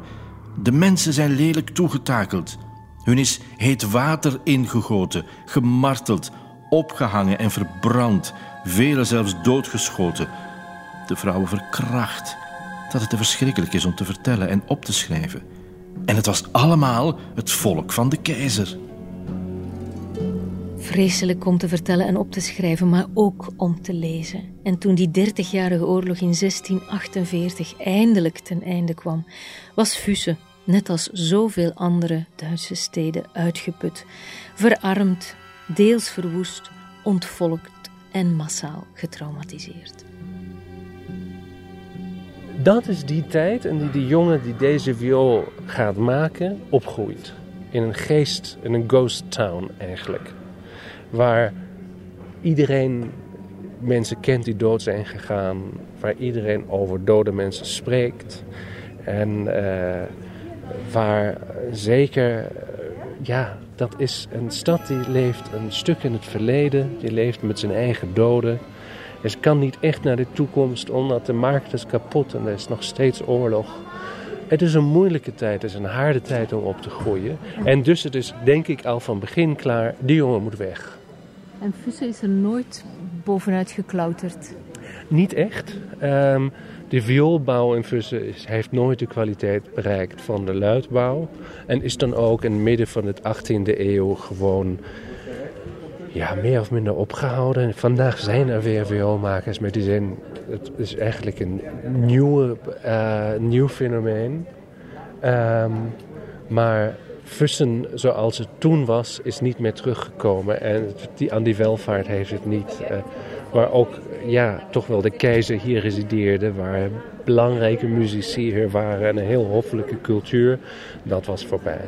De mensen zijn lelijk toegetakeld. Hun is heet water ingegoten, gemarteld, opgehangen en verbrand, velen zelfs doodgeschoten. De vrouwen verkracht, dat het te verschrikkelijk is om te vertellen en op te schrijven. En het was allemaal het volk van de keizer.
Vreselijk om te vertellen en op te schrijven, maar ook om te lezen. En toen die dertigjarige oorlog in 1648 eindelijk ten einde kwam, was Fusse, net als zoveel andere Duitse steden, uitgeput, verarmd, deels verwoest, ontvolkt en massaal getraumatiseerd.
Dat is die tijd en die die jongen die deze viool gaat maken opgroeit. In een geest, in een ghost town eigenlijk. Waar iedereen mensen kent die dood zijn gegaan. Waar iedereen over dode mensen spreekt. En uh, waar zeker, ja, dat is een stad die leeft een stuk in het verleden. Die leeft met zijn eigen doden. En ze kan niet echt naar de toekomst, omdat de markt is kapot en er is nog steeds oorlog. Het is een moeilijke tijd, het is een harde tijd om op te groeien. En dus het is denk ik al van begin klaar, die jongen moet weg.
En Fusse is er nooit bovenuit geklauterd?
Niet echt. Um, de vioolbouw in Fussen is, heeft nooit de kwaliteit bereikt van de luidbouw. En is dan ook in het midden van de 18e eeuw gewoon ja, meer of minder opgehouden. Vandaag zijn er weer vioolmakers met die zin. Het is eigenlijk een uh, nieuw fenomeen. Um, maar Fussen zoals het toen was, is niet meer teruggekomen. En die, aan die welvaart heeft het niet. Uh, waar ook ja, toch wel de keizer hier resideerde, waar belangrijke muzici hier waren en een heel hoffelijke cultuur, dat was voorbij.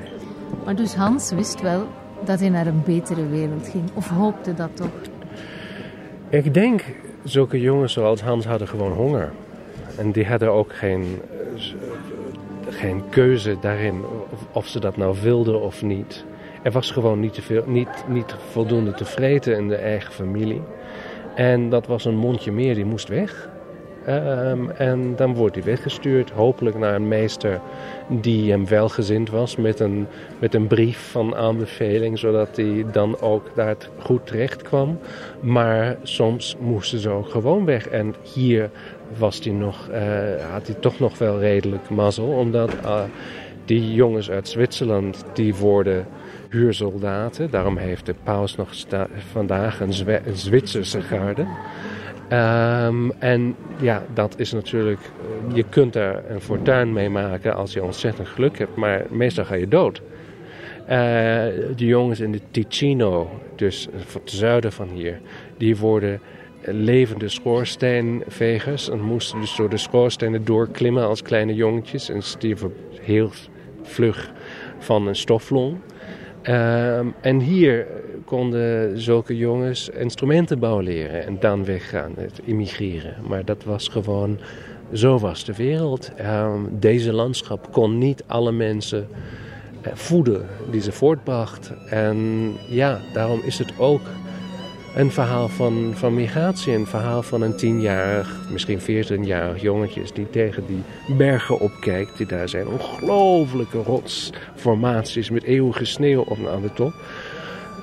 Maar dus Hans wist wel dat hij naar een betere wereld ging, of hoopte dat toch?
Ik denk, zulke jongens zoals Hans hadden gewoon honger. En die hadden ook geen, geen keuze daarin of, of ze dat nou wilden of niet. Er was gewoon niet, niet, niet voldoende te vreten in de eigen familie. En dat was een mondje meer, die moest weg. Um, en dan wordt hij weggestuurd, hopelijk naar een meester die hem welgezind was met een, met een brief van aanbeveling, zodat hij dan ook daar goed terecht kwam. Maar soms moesten ze ook gewoon weg. En hier was hij nog, uh, had hij toch nog wel redelijk mazzel, omdat uh, die jongens uit Zwitserland, die worden huursoldaten. Daarom heeft de paus nog vandaag een, Zwitserse garde. Um, en ja, dat is natuurlijk, eh, je kunt daar een fortuin mee maken als je ontzettend geluk hebt, maar meestal ga je dood. De jongens in de Ticino, dus het zuiden van hier, die worden levende schoorsteenvegers en moesten dus door de schoorstenen doorklimmen als kleine jongetjes en stierven heel vlug van een stoflong. Uh, en hier konden zulke jongens instrumentenbouw leren en dan weggaan, het immigreren. Maar dat was gewoon, zo was de wereld. Uh, deze landschap kon niet alle mensen uh, voeden die ze voortbracht. En ja, daarom is het ook een verhaal van, van migratie. Een verhaal van een tienjarig, misschien veertienjarig jongetje die tegen die bergen opkijkt. Die daar zijn ongelooflijke rotsformaties met eeuwige sneeuw op aan de top.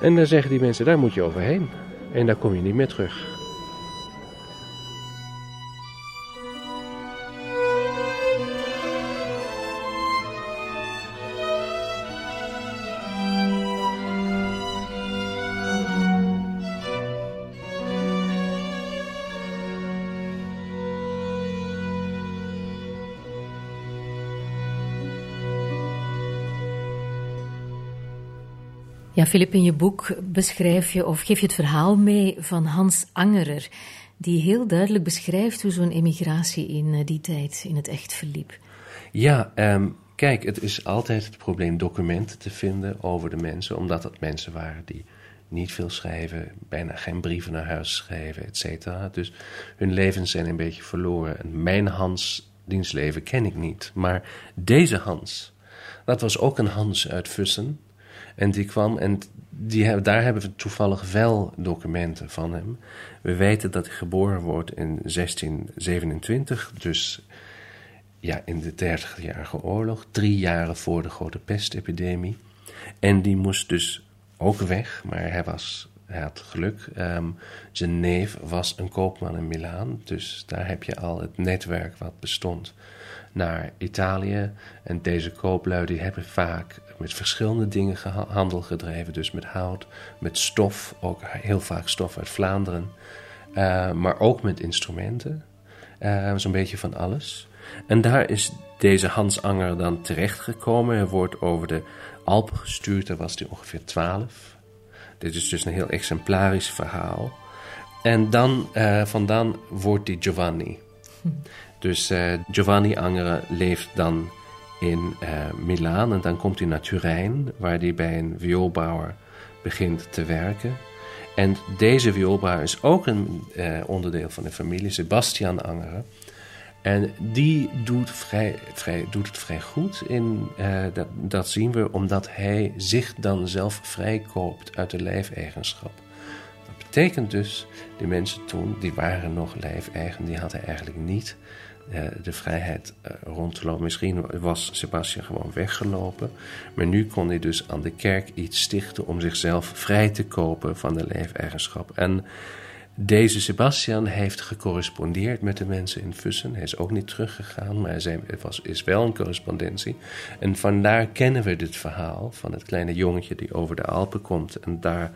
En dan zeggen die mensen, daar moet je overheen. En daar kom je niet meer terug.
Ja, Filip, in je boek beschrijf je of geef je het verhaal mee van Hans Angerer, die heel duidelijk beschrijft hoe zo'n emigratie in eh, die tijd in het echt verliep.
Ja, um, kijk, het is altijd het probleem documenten te vinden over de mensen, omdat het mensen waren die niet veel schrijven, bijna geen brieven naar huis schrijven, et cetera. Dus hun levens zijn een beetje verloren. En mijn Hans, dienstleven ken ik niet. Maar deze Hans, dat was ook een Hans uit Vussen. En die kwam en die, daar hebben we toevallig wel documenten van hem. We weten dat hij geboren wordt in 1627, dus ja, in de 30-jarige oorlog, drie jaren voor de grote pestepidemie. En die moest dus ook weg, maar hij, was, hij had geluk. Um, zijn neef was een koopman in Milaan, dus daar heb je al het netwerk wat bestond naar Italië. En deze kooplui die hebben vaak met verschillende dingen handel gedreven. Dus met hout, met stof, ook heel vaak stof uit Vlaanderen. Uh, maar ook met instrumenten. Uh, Zo'n beetje van alles. En daar is deze Hans Anger dan terechtgekomen. Hij wordt over de Alpen gestuurd, daar was hij ongeveer 12. Dit is dus een heel exemplarisch verhaal En dan, uh, vandaan wordt die Giovanni. [laughs] Dus Giovanni Angere leeft dan in uh, Milaan en dan komt hij naar Turijn, waar hij bij een vioolbouwer begint te werken. En deze vioolbouwer is ook een onderdeel van de familie, Sebastian Angere. En die doet, vrij, doet het vrij goed. In, uh, dat, dat zien we omdat hij zich dan zelf vrijkoopt uit de lijfeigenschap. Dat betekent dus, de mensen toen, die waren nog lijfeigen, die hadden eigenlijk niet de vrijheid uh, rond te lopen. Misschien was Sebastian gewoon weggelopen, maar nu kon hij dus aan de kerk iets stichten om zichzelf vrij te kopen van de lijfeigenschap. En deze Sebastian heeft gecorrespondeerd met de mensen in Fussen. Hij is ook niet teruggegaan, maar het was, is wel een correspondentie. En vandaar kennen we dit verhaal van het kleine jongetje die over de Alpen komt en daar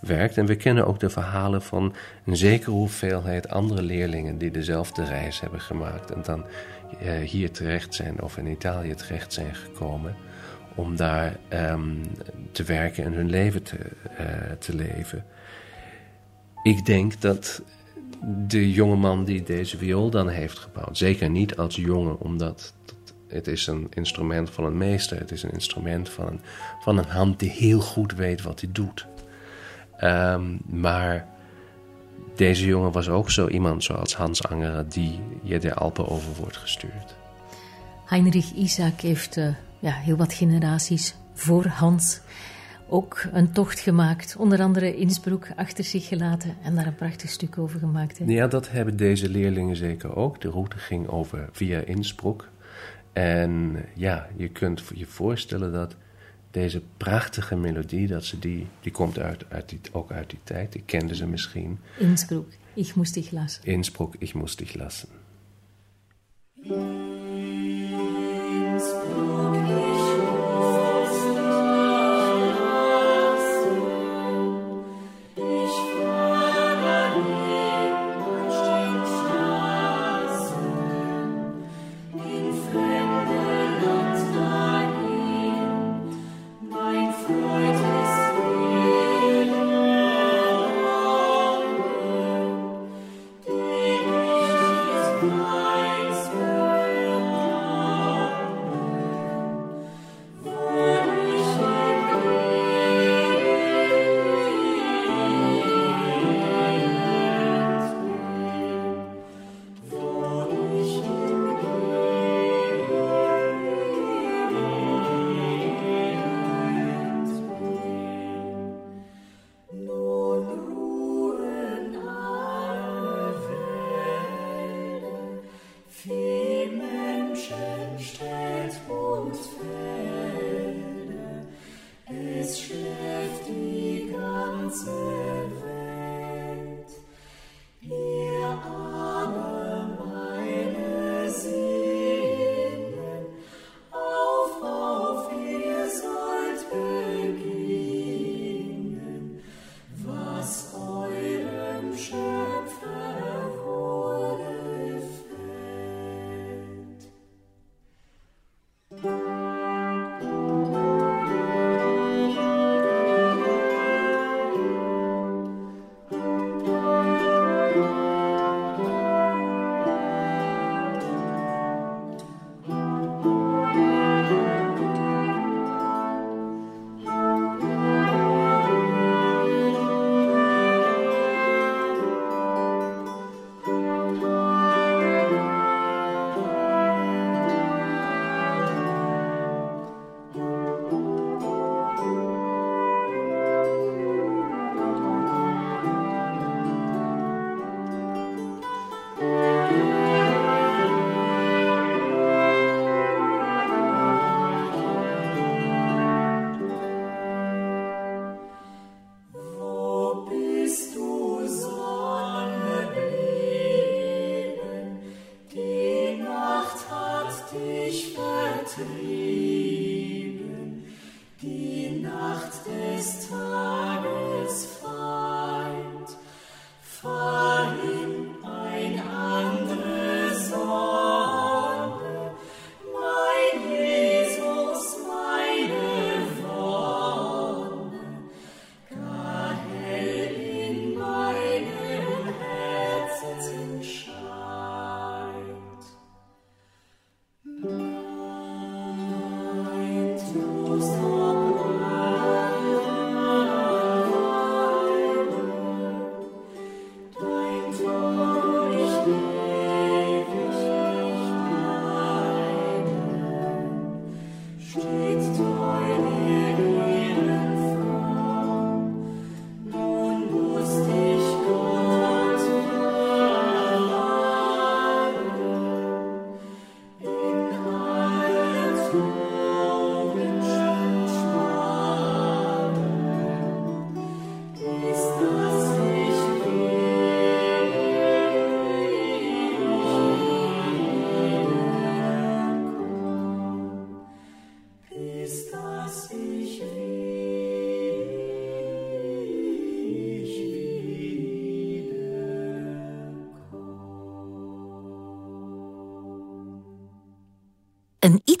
werkt. En we kennen ook de verhalen van een zekere hoeveelheid andere leerlingen die dezelfde reis hebben gemaakt en dan uh, hier terecht zijn of in Italië terecht zijn gekomen om daar um, te werken en hun leven te, uh, te leven. Ik denk dat de jongeman die deze viool dan heeft gebouwd, zeker niet als jongen, omdat het is een instrument van een meester, het is een instrument van een, van een hand die heel goed weet wat hij doet. Um, maar deze jongen was ook zo iemand zoals Hans Angeren die je de Alpen over wordt gestuurd.
Heinrich Isaac heeft uh, ja, heel wat generaties voor Hans ook een tocht gemaakt. Onder andere Innsbruck achter zich gelaten en daar een prachtig stuk over gemaakt. Hè?
Ja, dat hebben deze leerlingen zeker ook. De route ging over via Innsbruck. En ja, je kunt je voorstellen dat deze prachtige melodie, dat ze die, die komt uit, uit die, ook uit die tijd. Ik kende ze misschien.
Innsbruck, ich muss dich lassen.
Innsbruck, ich muss dich lassen.
Een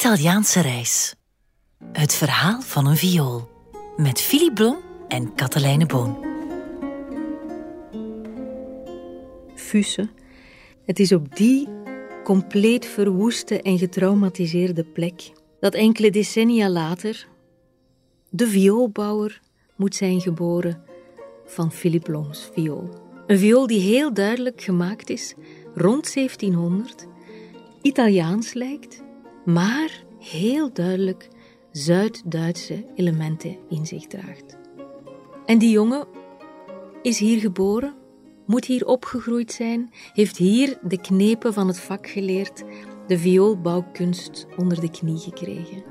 Italiaanse reis. Het verhaal van een viool. Met Philip Blom en Katelijne Boon.
Fussen. Het is op die compleet verwoeste en getraumatiseerde plek dat enkele decennia later de vioolbouwer moet zijn geboren van Philip Bloms viool. Een viool die heel duidelijk gemaakt is rond 1700, Italiaans lijkt, maar heel duidelijk Zuid-Duitse elementen in zich draagt. En die jongen is hier geboren, moet hier opgegroeid zijn, heeft hier de knepen van het vak geleerd, de vioolbouwkunst onder de knie gekregen.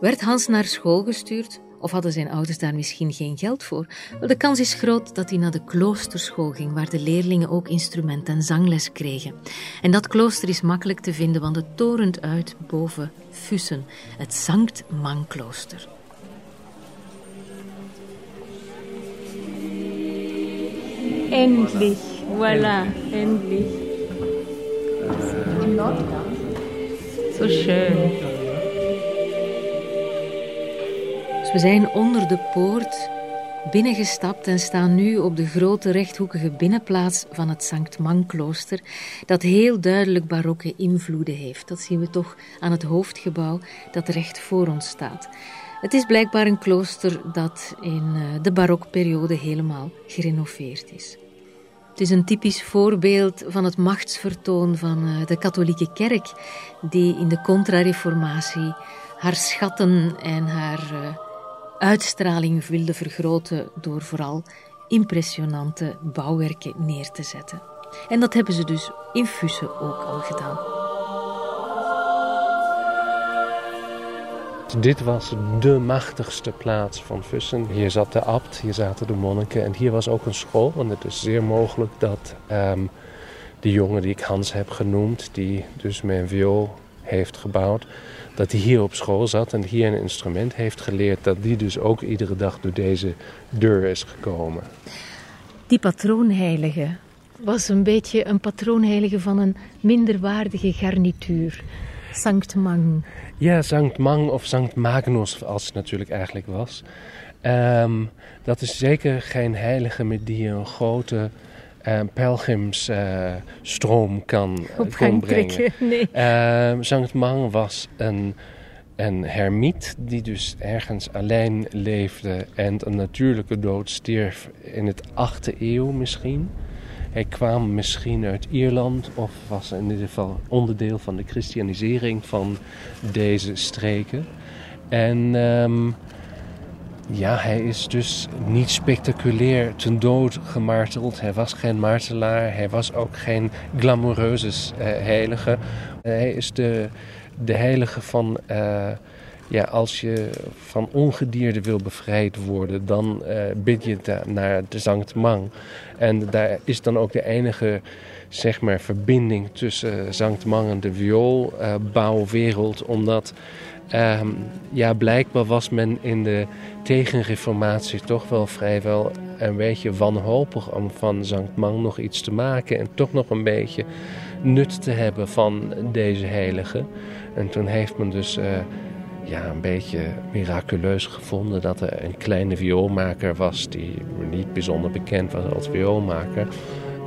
Werd Hans naar school gestuurd, of hadden zijn ouders daar misschien geen geld voor? Wel, de kans is groot dat hij naar de kloosterschool ging, waar de leerlingen ook instrument en zangles kregen. En dat klooster is makkelijk te vinden, want het torent uit boven Fussen, het Sankt Manklooster. Endlich, voilà, endlich. Zo schön. We zijn onder de poort binnengestapt en staan nu op de grote rechthoekige binnenplaats van het Sankt Manklooster, dat heel duidelijk barokke invloeden heeft. Dat zien we toch aan het hoofdgebouw dat recht voor ons staat. Het is blijkbaar een klooster dat in eh, de barokperiode helemaal gerenoveerd is. Het is een typisch voorbeeld van het machtsvertoon van eh, de katholieke kerk, die in de contra-reformatie haar schatten en haar eh, uitstraling wilde vergroten door vooral impressionante bouwwerken neer te zetten. En dat hebben ze dus in Fussen ook al gedaan.
Dit was de machtigste plaats van Fussen. Hier zat de abt, hier zaten de monniken en hier was ook een school. Want het is zeer mogelijk dat um, de jongen die ik Hans heb genoemd, die dus mijn viool heeft gebouwd, dat hij hier op school zat en hier een instrument heeft geleerd, dat die dus ook iedere dag door deze deur is gekomen.
Die patroonheilige was een beetje een patroonheilige van een minderwaardige garnituur. Sankt Mang.
Ja, Sankt Mang of Sankt Magnus, als het natuurlijk eigenlijk was. Um, dat is zeker geen heilige met die een grote uh, pelgrimsstroom uh, kan,
Op
kon brengen.
Nee.
Uh, Sankt Mang was een, een hermiet die dus ergens alleen leefde en een natuurlijke dood stierf in het 8e eeuw misschien. Hij kwam misschien uit Ierland of was in ieder geval onderdeel van de christianisering van deze streken. En um, ja, hij is dus niet spectaculair ten dood gemarteld. Hij was geen martelaar. Hij was ook geen glamoureuze uh, heilige. Hij is de, de heilige van... Uh, ja, als je van ongedierte wil bevrijd worden, dan uh, bid je naar de Sankt Mang. En daar is dan ook de enige zeg maar, verbinding tussen Sankt Mang en de vioolbouwwereld. omdat um, ja, blijkbaar was men in de tegenreformatie toch wel vrijwel een beetje wanhopig om van Sankt Mang nog iets te maken. En toch nog een beetje nut te hebben van deze heilige. En toen heeft men dus... Uh, ja, een beetje miraculeus gevonden dat er een kleine vioolmaker was die niet bijzonder bekend was als vioolmaker.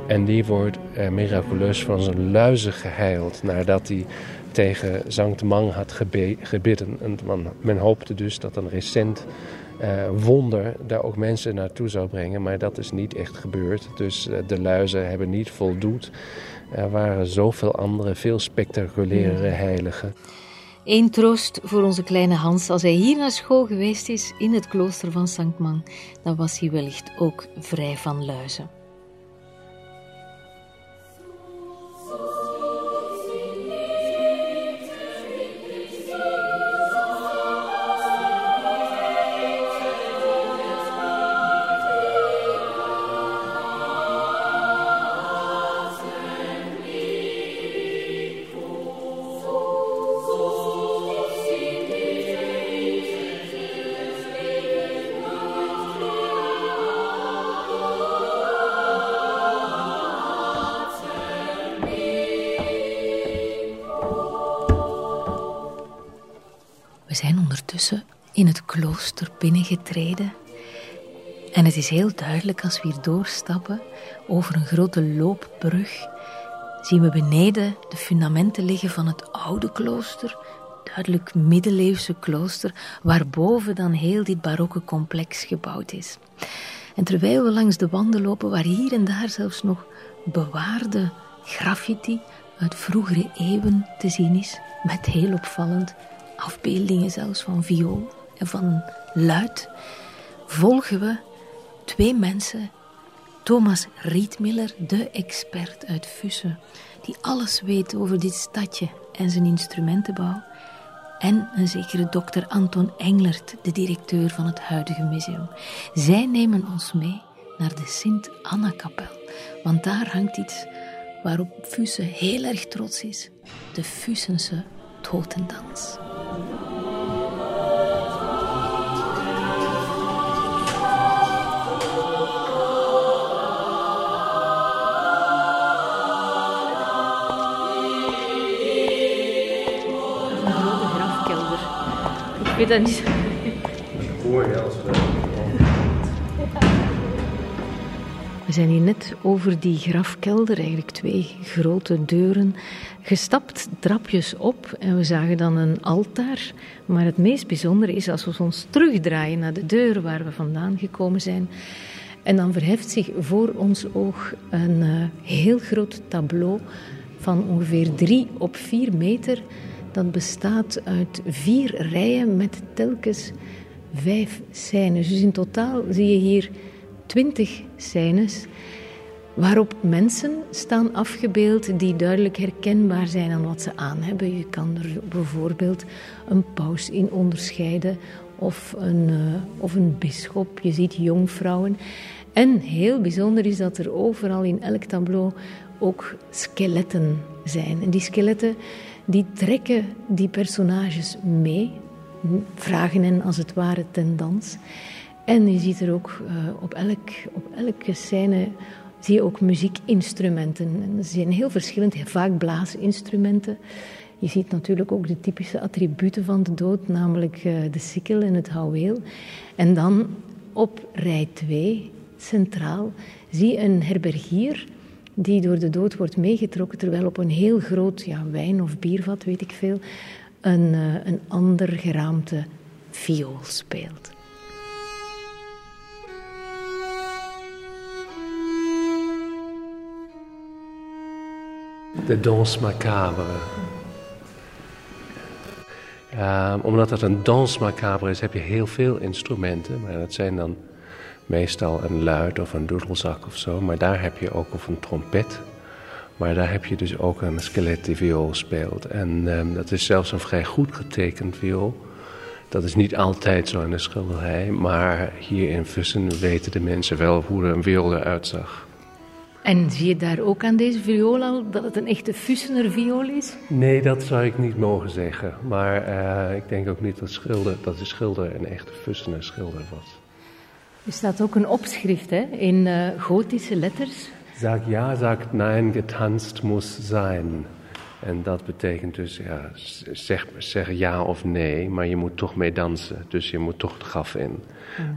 En die wordt uh, miraculeus van zijn luizen geheild nadat hij tegen Sankt Mang had gebidden. En men hoopte dus dat een recent uh, wonder daar ook mensen naartoe zou brengen. Maar dat is niet echt gebeurd. Dus uh, de luizen hebben niet voldoet. Er waren zoveel andere, veel spectaculaire heiligen.
Eén troost voor onze kleine Hans. Als hij hier naar school geweest is in het klooster van Sankt Mang, dan was hij wellicht ook vrij van luizen. Binnengetreden. En het is heel duidelijk als we hier doorstappen over een grote loopbrug. Zien we beneden de fundamenten liggen van het oude klooster, duidelijk middeleeuwse klooster, waarboven dan heel dit barokke complex gebouwd is. En terwijl we langs de wanden lopen, waar hier en daar zelfs nog bewaarde graffiti uit vroegere eeuwen te zien is, met heel opvallend afbeeldingen zelfs van viool en van luid, volgen we twee mensen. Thomas Rietmiller, de expert uit Fussen, die alles weet over dit stadje en zijn instrumentenbouw. En een zekere dokter Anton Englert, de directeur van het huidige museum. Zij nemen ons mee naar de Sint-Anna-kapel, want daar hangt iets waarop Fussen heel erg trots is: de Fussense totendans. Weet dat niet.
Je we...
Zijn hier net over die grafkelder, eigenlijk twee grote deuren, gestapt, trapjes op en we zagen dan een altaar. Maar het meest bijzondere is als we ons terugdraaien naar de deur waar we vandaan gekomen zijn. En dan verheft zich voor ons oog een uh, heel groot tableau van ongeveer drie op vier meter. Dat bestaat uit vier rijen met telkens vijf scènes. Dus in totaal zie je hier twintig scènes waarop mensen staan afgebeeld die duidelijk herkenbaar zijn aan wat ze aan hebben. Je kan er bijvoorbeeld een paus in onderscheiden of een, uh, of een bisschop. Je ziet jongvrouwen. En heel bijzonder is dat er overal in elk tableau ook skeletten zijn. En die skeletten die trekken die personages mee, vragen hen als het ware ten dans. En je ziet er ook uh, op, elk, op elke scène zie je ook muziekinstrumenten. En ze zijn heel verschillend, vaak blaasinstrumenten. Je ziet natuurlijk ook de typische attributen van de dood, namelijk uh, de sikkel en het houweel. En dan op rij 2, centraal, zie je een herbergier die door de dood wordt meegetrokken, terwijl op een heel groot ja, wijn- of biervat, weet ik veel, een, uh, een ander geraamte viool speelt.
De danse macabre. Uh, omdat het een dans macabre is, heb je heel veel instrumenten. Maar dat zijn dan meestal een luid of een doedelzak of zo. Maar daar heb je ook of een trompet. Maar daar heb je dus ook een skelet die viool speelt. En um, dat is zelfs een vrij goed getekend viool. Dat is niet altijd zo in de schilderij. Maar hier in Vussen weten de mensen wel hoe een viool eruit zag.
En zie je daar ook aan deze viool al dat het een echte Fussener viool is?
Nee, dat zou ik niet mogen zeggen. Maar uh, ik denk ook niet dat, schilder, dat de schilder een echte Fussener schilder was.
Er staat ook een opschrift hè, in uh, gotische letters.
Sag ja, sagt nein, getanzt muss zijn. En dat betekent dus, ja, zeg, zeg ja of nee, maar je moet toch mee dansen. Dus je moet toch het graf in.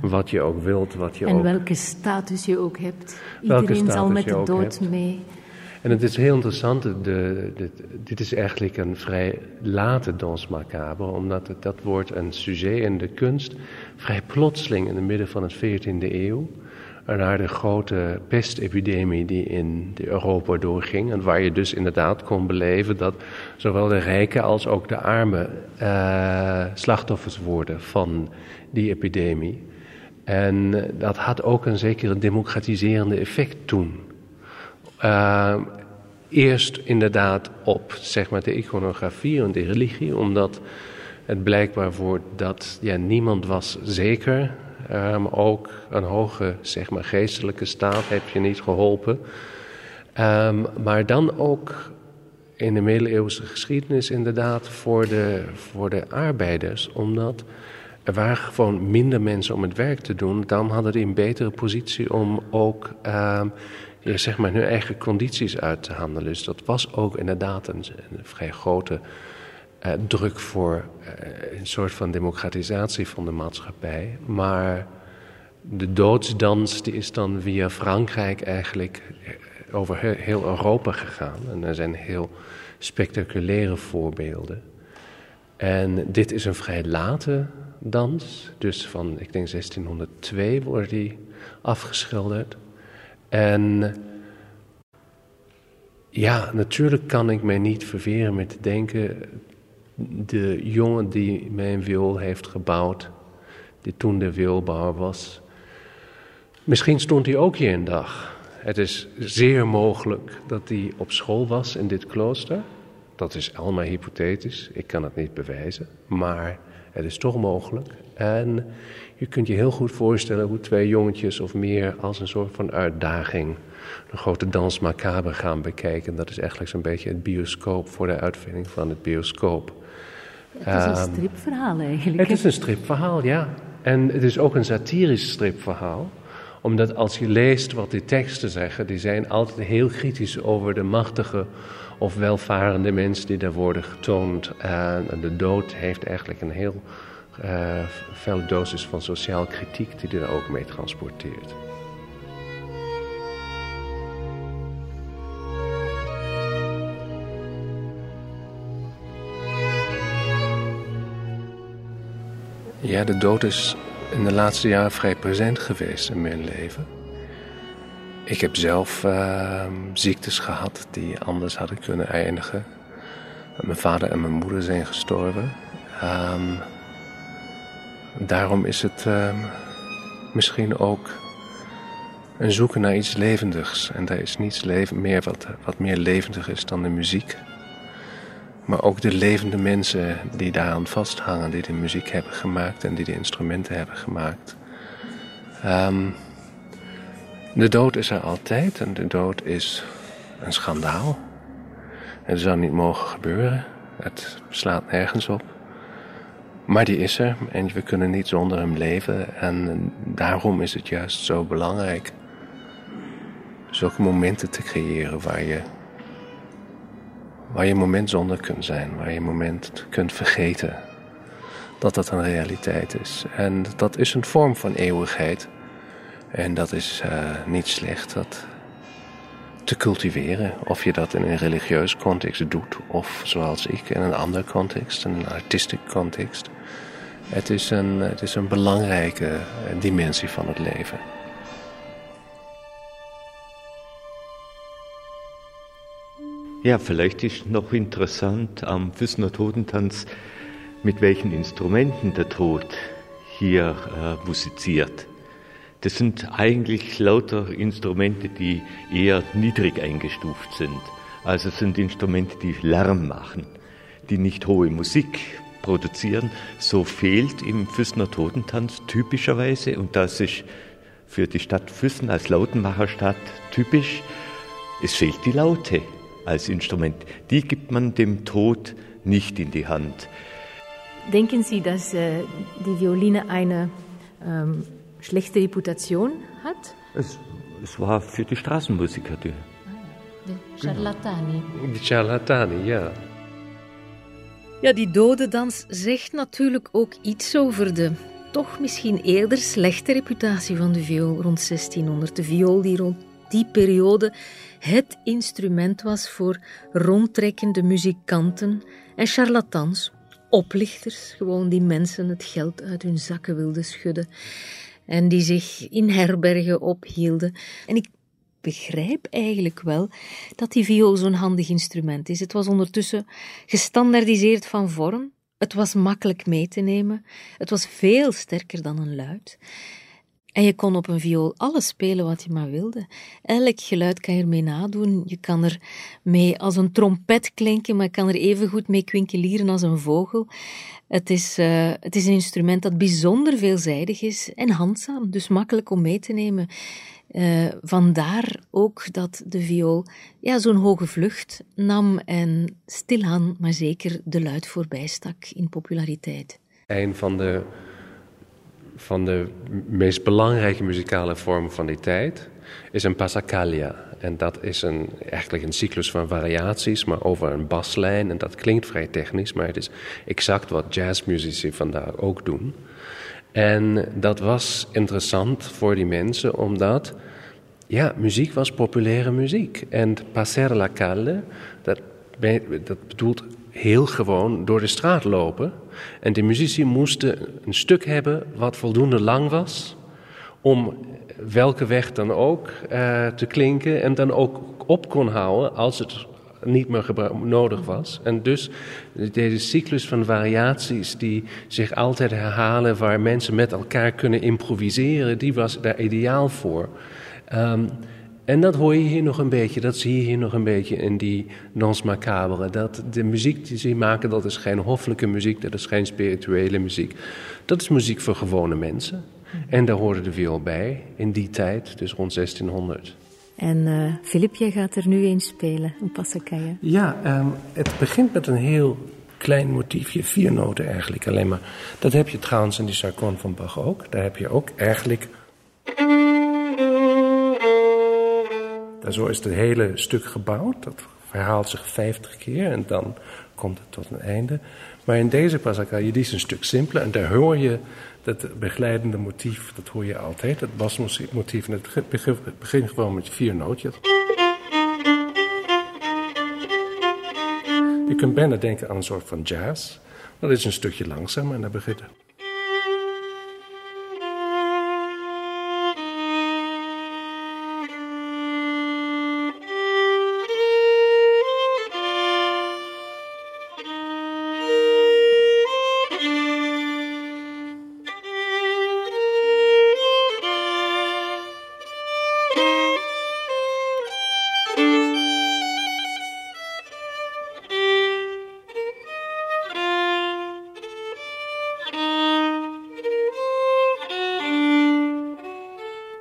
Ja. Wat je ook wilt, wat je
en
ook...
welke status je ook hebt. Iedereen zal met de dood mee.
En het is heel interessant, de, dit is eigenlijk een vrij late dans macabre, omdat het, dat wordt een sujet in de kunst vrij plotseling in het midden van het 14e eeuw naar de grote pestepidemie die in Europa doorging. En waar je dus inderdaad kon beleven dat zowel de rijken als ook de armen uh, slachtoffers worden van die epidemie. En dat had ook een zekere democratiserende effect toen. Uh, eerst inderdaad op zeg maar, de iconografie en de religie, omdat het blijkbaar wordt dat ja, niemand was zeker Um, ook een hoge zeg maar, geestelijke staat heb je niet geholpen. Um, maar dan ook in de middeleeuwse geschiedenis inderdaad voor de, voor de arbeiders. Omdat er waren gewoon minder mensen om het werk te doen. Dan hadden die een betere positie om ook ja, zeg maar, hun eigen condities uit te handelen. Dus dat was ook inderdaad een, vrij grote uh, druk voor uh, een soort van democratisatie van de maatschappij. Maar de doodsdans die is dan via Frankrijk eigenlijk over heel Europa gegaan. En er zijn heel spectaculaire voorbeelden. En dit is een vrij late dans, dus van, ik denk 1602 wordt die afgeschilderd. En ja, natuurlijk kan ik mij niet verweren met te denken, de jongen die mijn viool heeft gebouwd, die toen de vioolbouwer was, misschien stond hij ook hier een dag. Het is zeer mogelijk dat hij op school was in dit klooster. Dat is allemaal hypothetisch, ik kan het niet bewijzen, maar het is toch mogelijk. En je kunt je heel goed voorstellen hoe twee jongetjes of meer als een soort van uitdaging de grote dans macabre gaan bekijken. Dat is eigenlijk zo'n beetje het bioscoop voor de uitvinding van het bioscoop.
Het is een ehm, stripverhaal eigenlijk.
Het is een stripverhaal, ja. En het is ook een satirisch stripverhaal omdat als je leest wat die teksten zeggen, die zijn altijd heel kritisch over de machtige of welvarende mensen die daar worden getoond. En de dood heeft eigenlijk een heel uh, felle dosis van sociaal kritiek die er ook mee transporteert. Ja, de dood is in de laatste jaren vrij present geweest in mijn leven. Ik heb zelf uh, ziektes gehad die anders hadden kunnen eindigen. Mijn vader en mijn moeder zijn gestorven. Um, daarom is het uh, misschien ook een zoeken naar iets levendigs. En daar is niets meer wat, wat meer levendig is dan de muziek. Maar ook de levende mensen die daaraan vasthangen, die de muziek hebben gemaakt en die de instrumenten hebben gemaakt. Um, de dood is er altijd en de dood is een schandaal. Het zou niet mogen gebeuren. Het slaat nergens op. Maar die is er en we kunnen niet zonder hem leven. En daarom is het juist zo belangrijk zulke momenten te creëren waar je Waar je moment zonder kunt zijn, waar je moment kunt vergeten dat dat een realiteit is. En dat is een vorm van eeuwigheid. En dat is uh, niet slecht dat te cultiveren. Of je dat in een religieus context doet, of zoals ik in een ander context, een artistic context. Het is een, het is een belangrijke dimensie van het leven.
Ja, vielleicht ist noch interessant am Füßner Totentanz, mit welchen Instrumenten der Tod hier äh, musiziert. Das sind eigentlich lauter Instrumente, die eher niedrig eingestuft sind. Also sind Instrumente, die Lärm machen, die nicht hohe Musik produzieren. So fehlt im Füßner Totentanz typischerweise, und das ist für die Stadt Füssen als Lautenmacherstadt typisch, es fehlt die Laute als Instrument. Die gibt man dem Tod nicht in die Hand.
Denken Sie, dass äh, die Violine eine ähm, schlechte Reputation hat?
Es, es, war für die Straßenmusiker die.
De charlatani.
Die charlatani, ja.
Ja, die dodendans zegt natuurlijk ook iets over de toch misschien eerder slechte reputatie van de viool rond 1600. De viool die rond die periode het instrument was voor rondtrekkende muzikanten en charlatans, oplichters, gewoon die mensen het geld uit hun zakken wilden schudden en die zich in herbergen ophielden. En ik begrijp eigenlijk wel dat die viool zo'n handig instrument is. Het was ondertussen gestandardiseerd van vorm. Het was makkelijk mee te nemen. Het was veel sterker dan een luid. En je kon op een viool alles spelen wat je maar wilde. Elk geluid kan je ermee nadoen. Je kan er mee als een trompet klinken, maar je kan er even goed mee kwinkelieren als een vogel. Het is, uh, het is een instrument dat bijzonder veelzijdig is en handzaam, dus makkelijk om mee te nemen. Uh, vandaar ook dat de viool ja, zo'n hoge vlucht nam en stilaan, maar zeker de luid voorbij stak in populariteit.
Een van de van de meest belangrijke muzikale vormen van die tijd is een passacaglia. En dat is een, eigenlijk een cyclus van variaties, maar over een baslijn. En dat klinkt vrij technisch, maar het is exact wat jazzmuzici vandaag ook doen. En dat was interessant voor die mensen, omdat ja, muziek was populaire muziek. En passer la calle, dat, dat bedoelt heel gewoon door de straat lopen. En de muzici moesten een stuk hebben wat voldoende lang was om welke weg dan ook uh, te klinken en dan ook op kon houden als het niet meer nodig was. En dus deze cyclus van variaties die zich altijd herhalen, waar mensen met elkaar kunnen improviseren, die was daar ideaal voor. Um, en dat hoor je hier nog een beetje, dat zie je hier nog een beetje in die Nons Macabre. Dat de muziek die ze maken, dat is geen hoffelijke muziek, dat is geen spirituele muziek. Dat is muziek voor gewone mensen. En daar hoorde de viool bij in die tijd, dus rond 1600.
En uh, Filip, jij gaat er nu eens spelen, een passacaille.
Ja, um, het begint met een heel klein motiefje, vier noten eigenlijk alleen maar. Dat heb je trouwens in die sarcon van Bach ook. Daar heb je ook eigenlijk Zo is het hele stuk gebouwd. Dat verhaalt zich 50 keer en dan komt het tot een einde. Maar in deze passacaglie, die is een stuk simpeler. En daar hoor je dat begeleidende motief, dat hoor je altijd. Het basmotief. En het begint gewoon met vier nootjes. Je kunt bijna denken aan een soort van jazz. Dat is een stukje langzamer en dan begint het.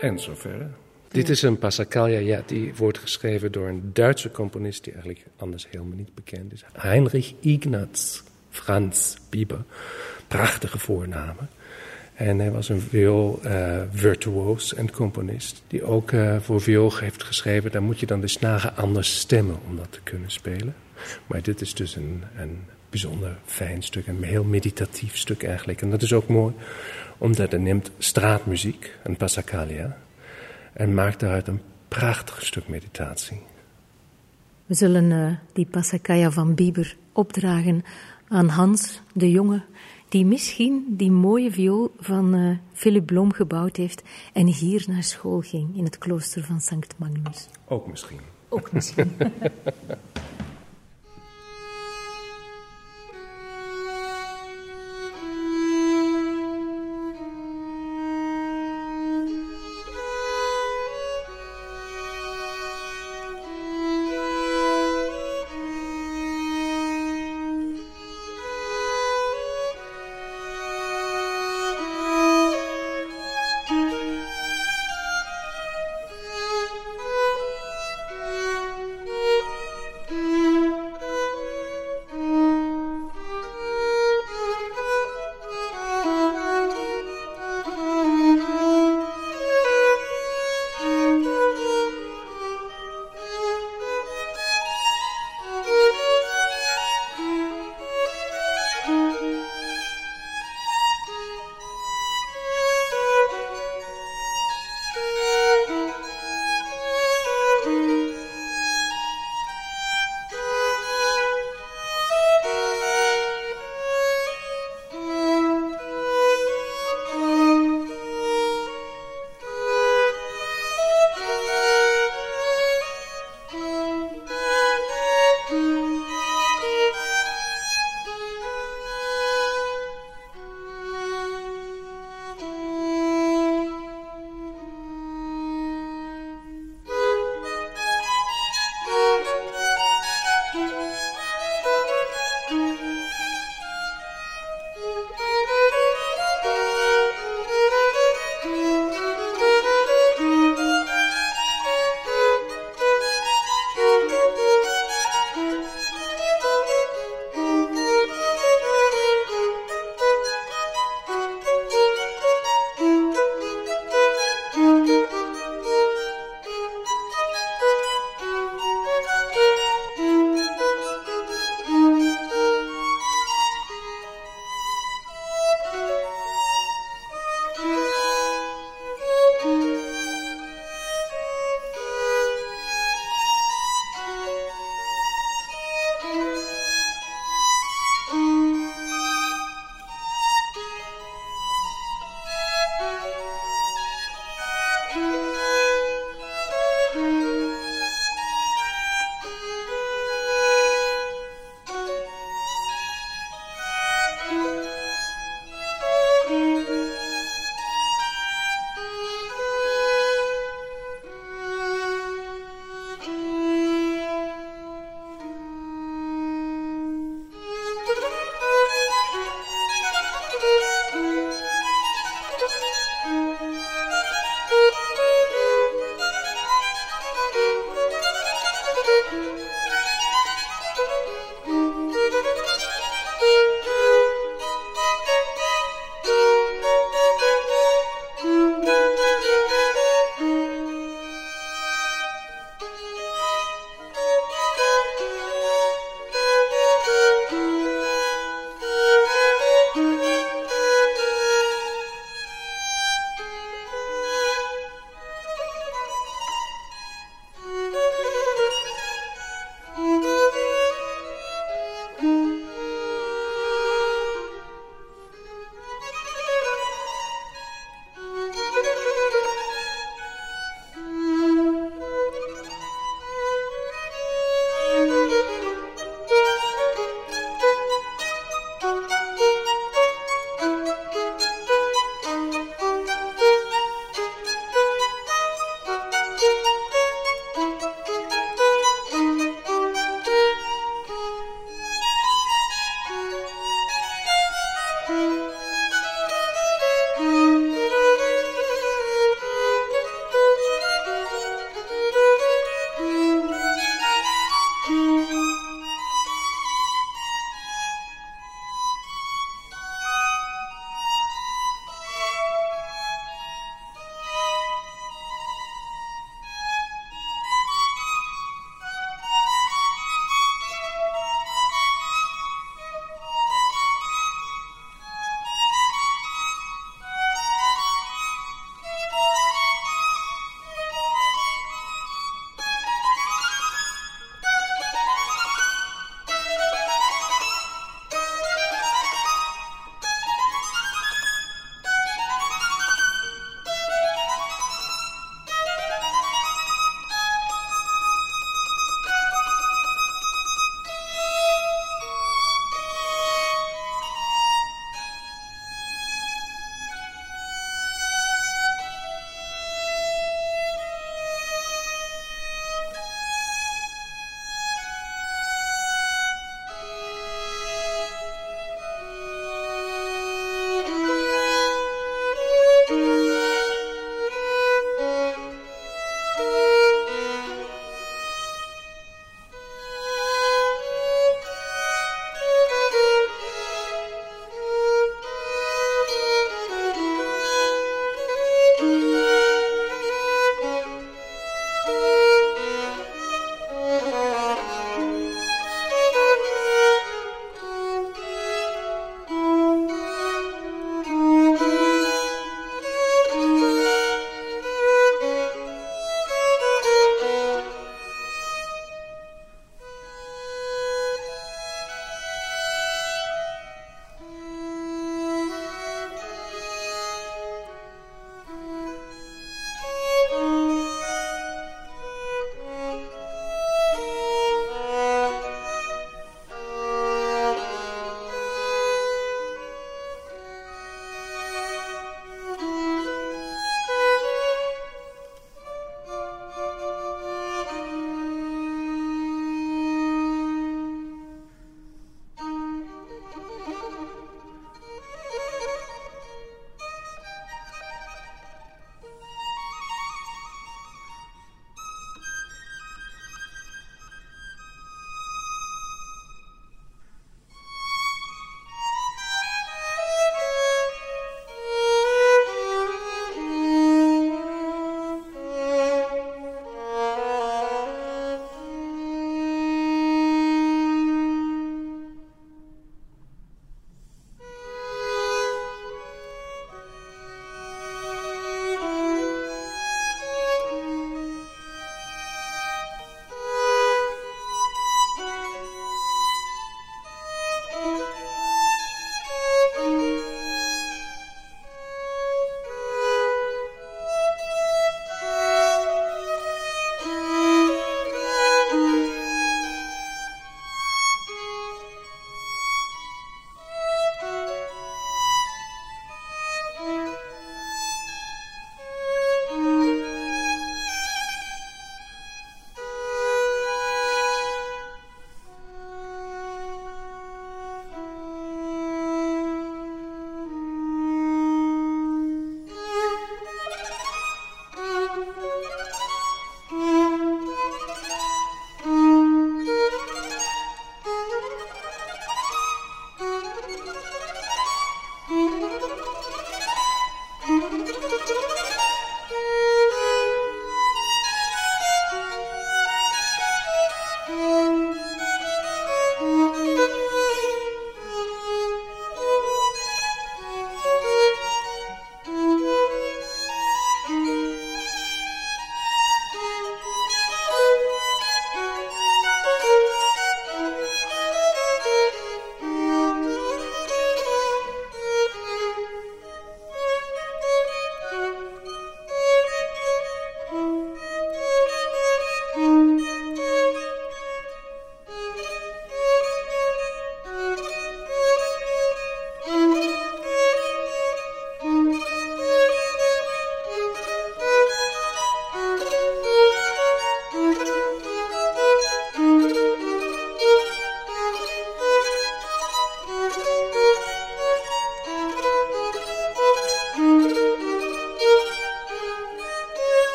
En. Dit is een passacaglia, die wordt geschreven door een Duitse componist die eigenlijk anders helemaal niet bekend is. Heinrich Ignaz Franz Bieber. Prachtige voornamen. En hij was een viool-virtuoos en componist die ook uh, voor viool heeft geschreven. Daar moet je dan de snaren anders stemmen om dat te kunnen spelen. Maar dit is dus een, een bijzonder fijn stuk, een heel meditatief stuk eigenlijk. En dat is ook mooi, omdat hij neemt straatmuziek, een passacaglia, en maakt daaruit een prachtig stuk meditatie.
We zullen uh, die passacaglia van Bieber opdragen aan Hans, de jongen, die misschien die mooie viool van uh, Philip Blom gebouwd heeft en hier naar school ging in het klooster van Sankt Magnus.
Ook misschien.
Ook misschien. [laughs]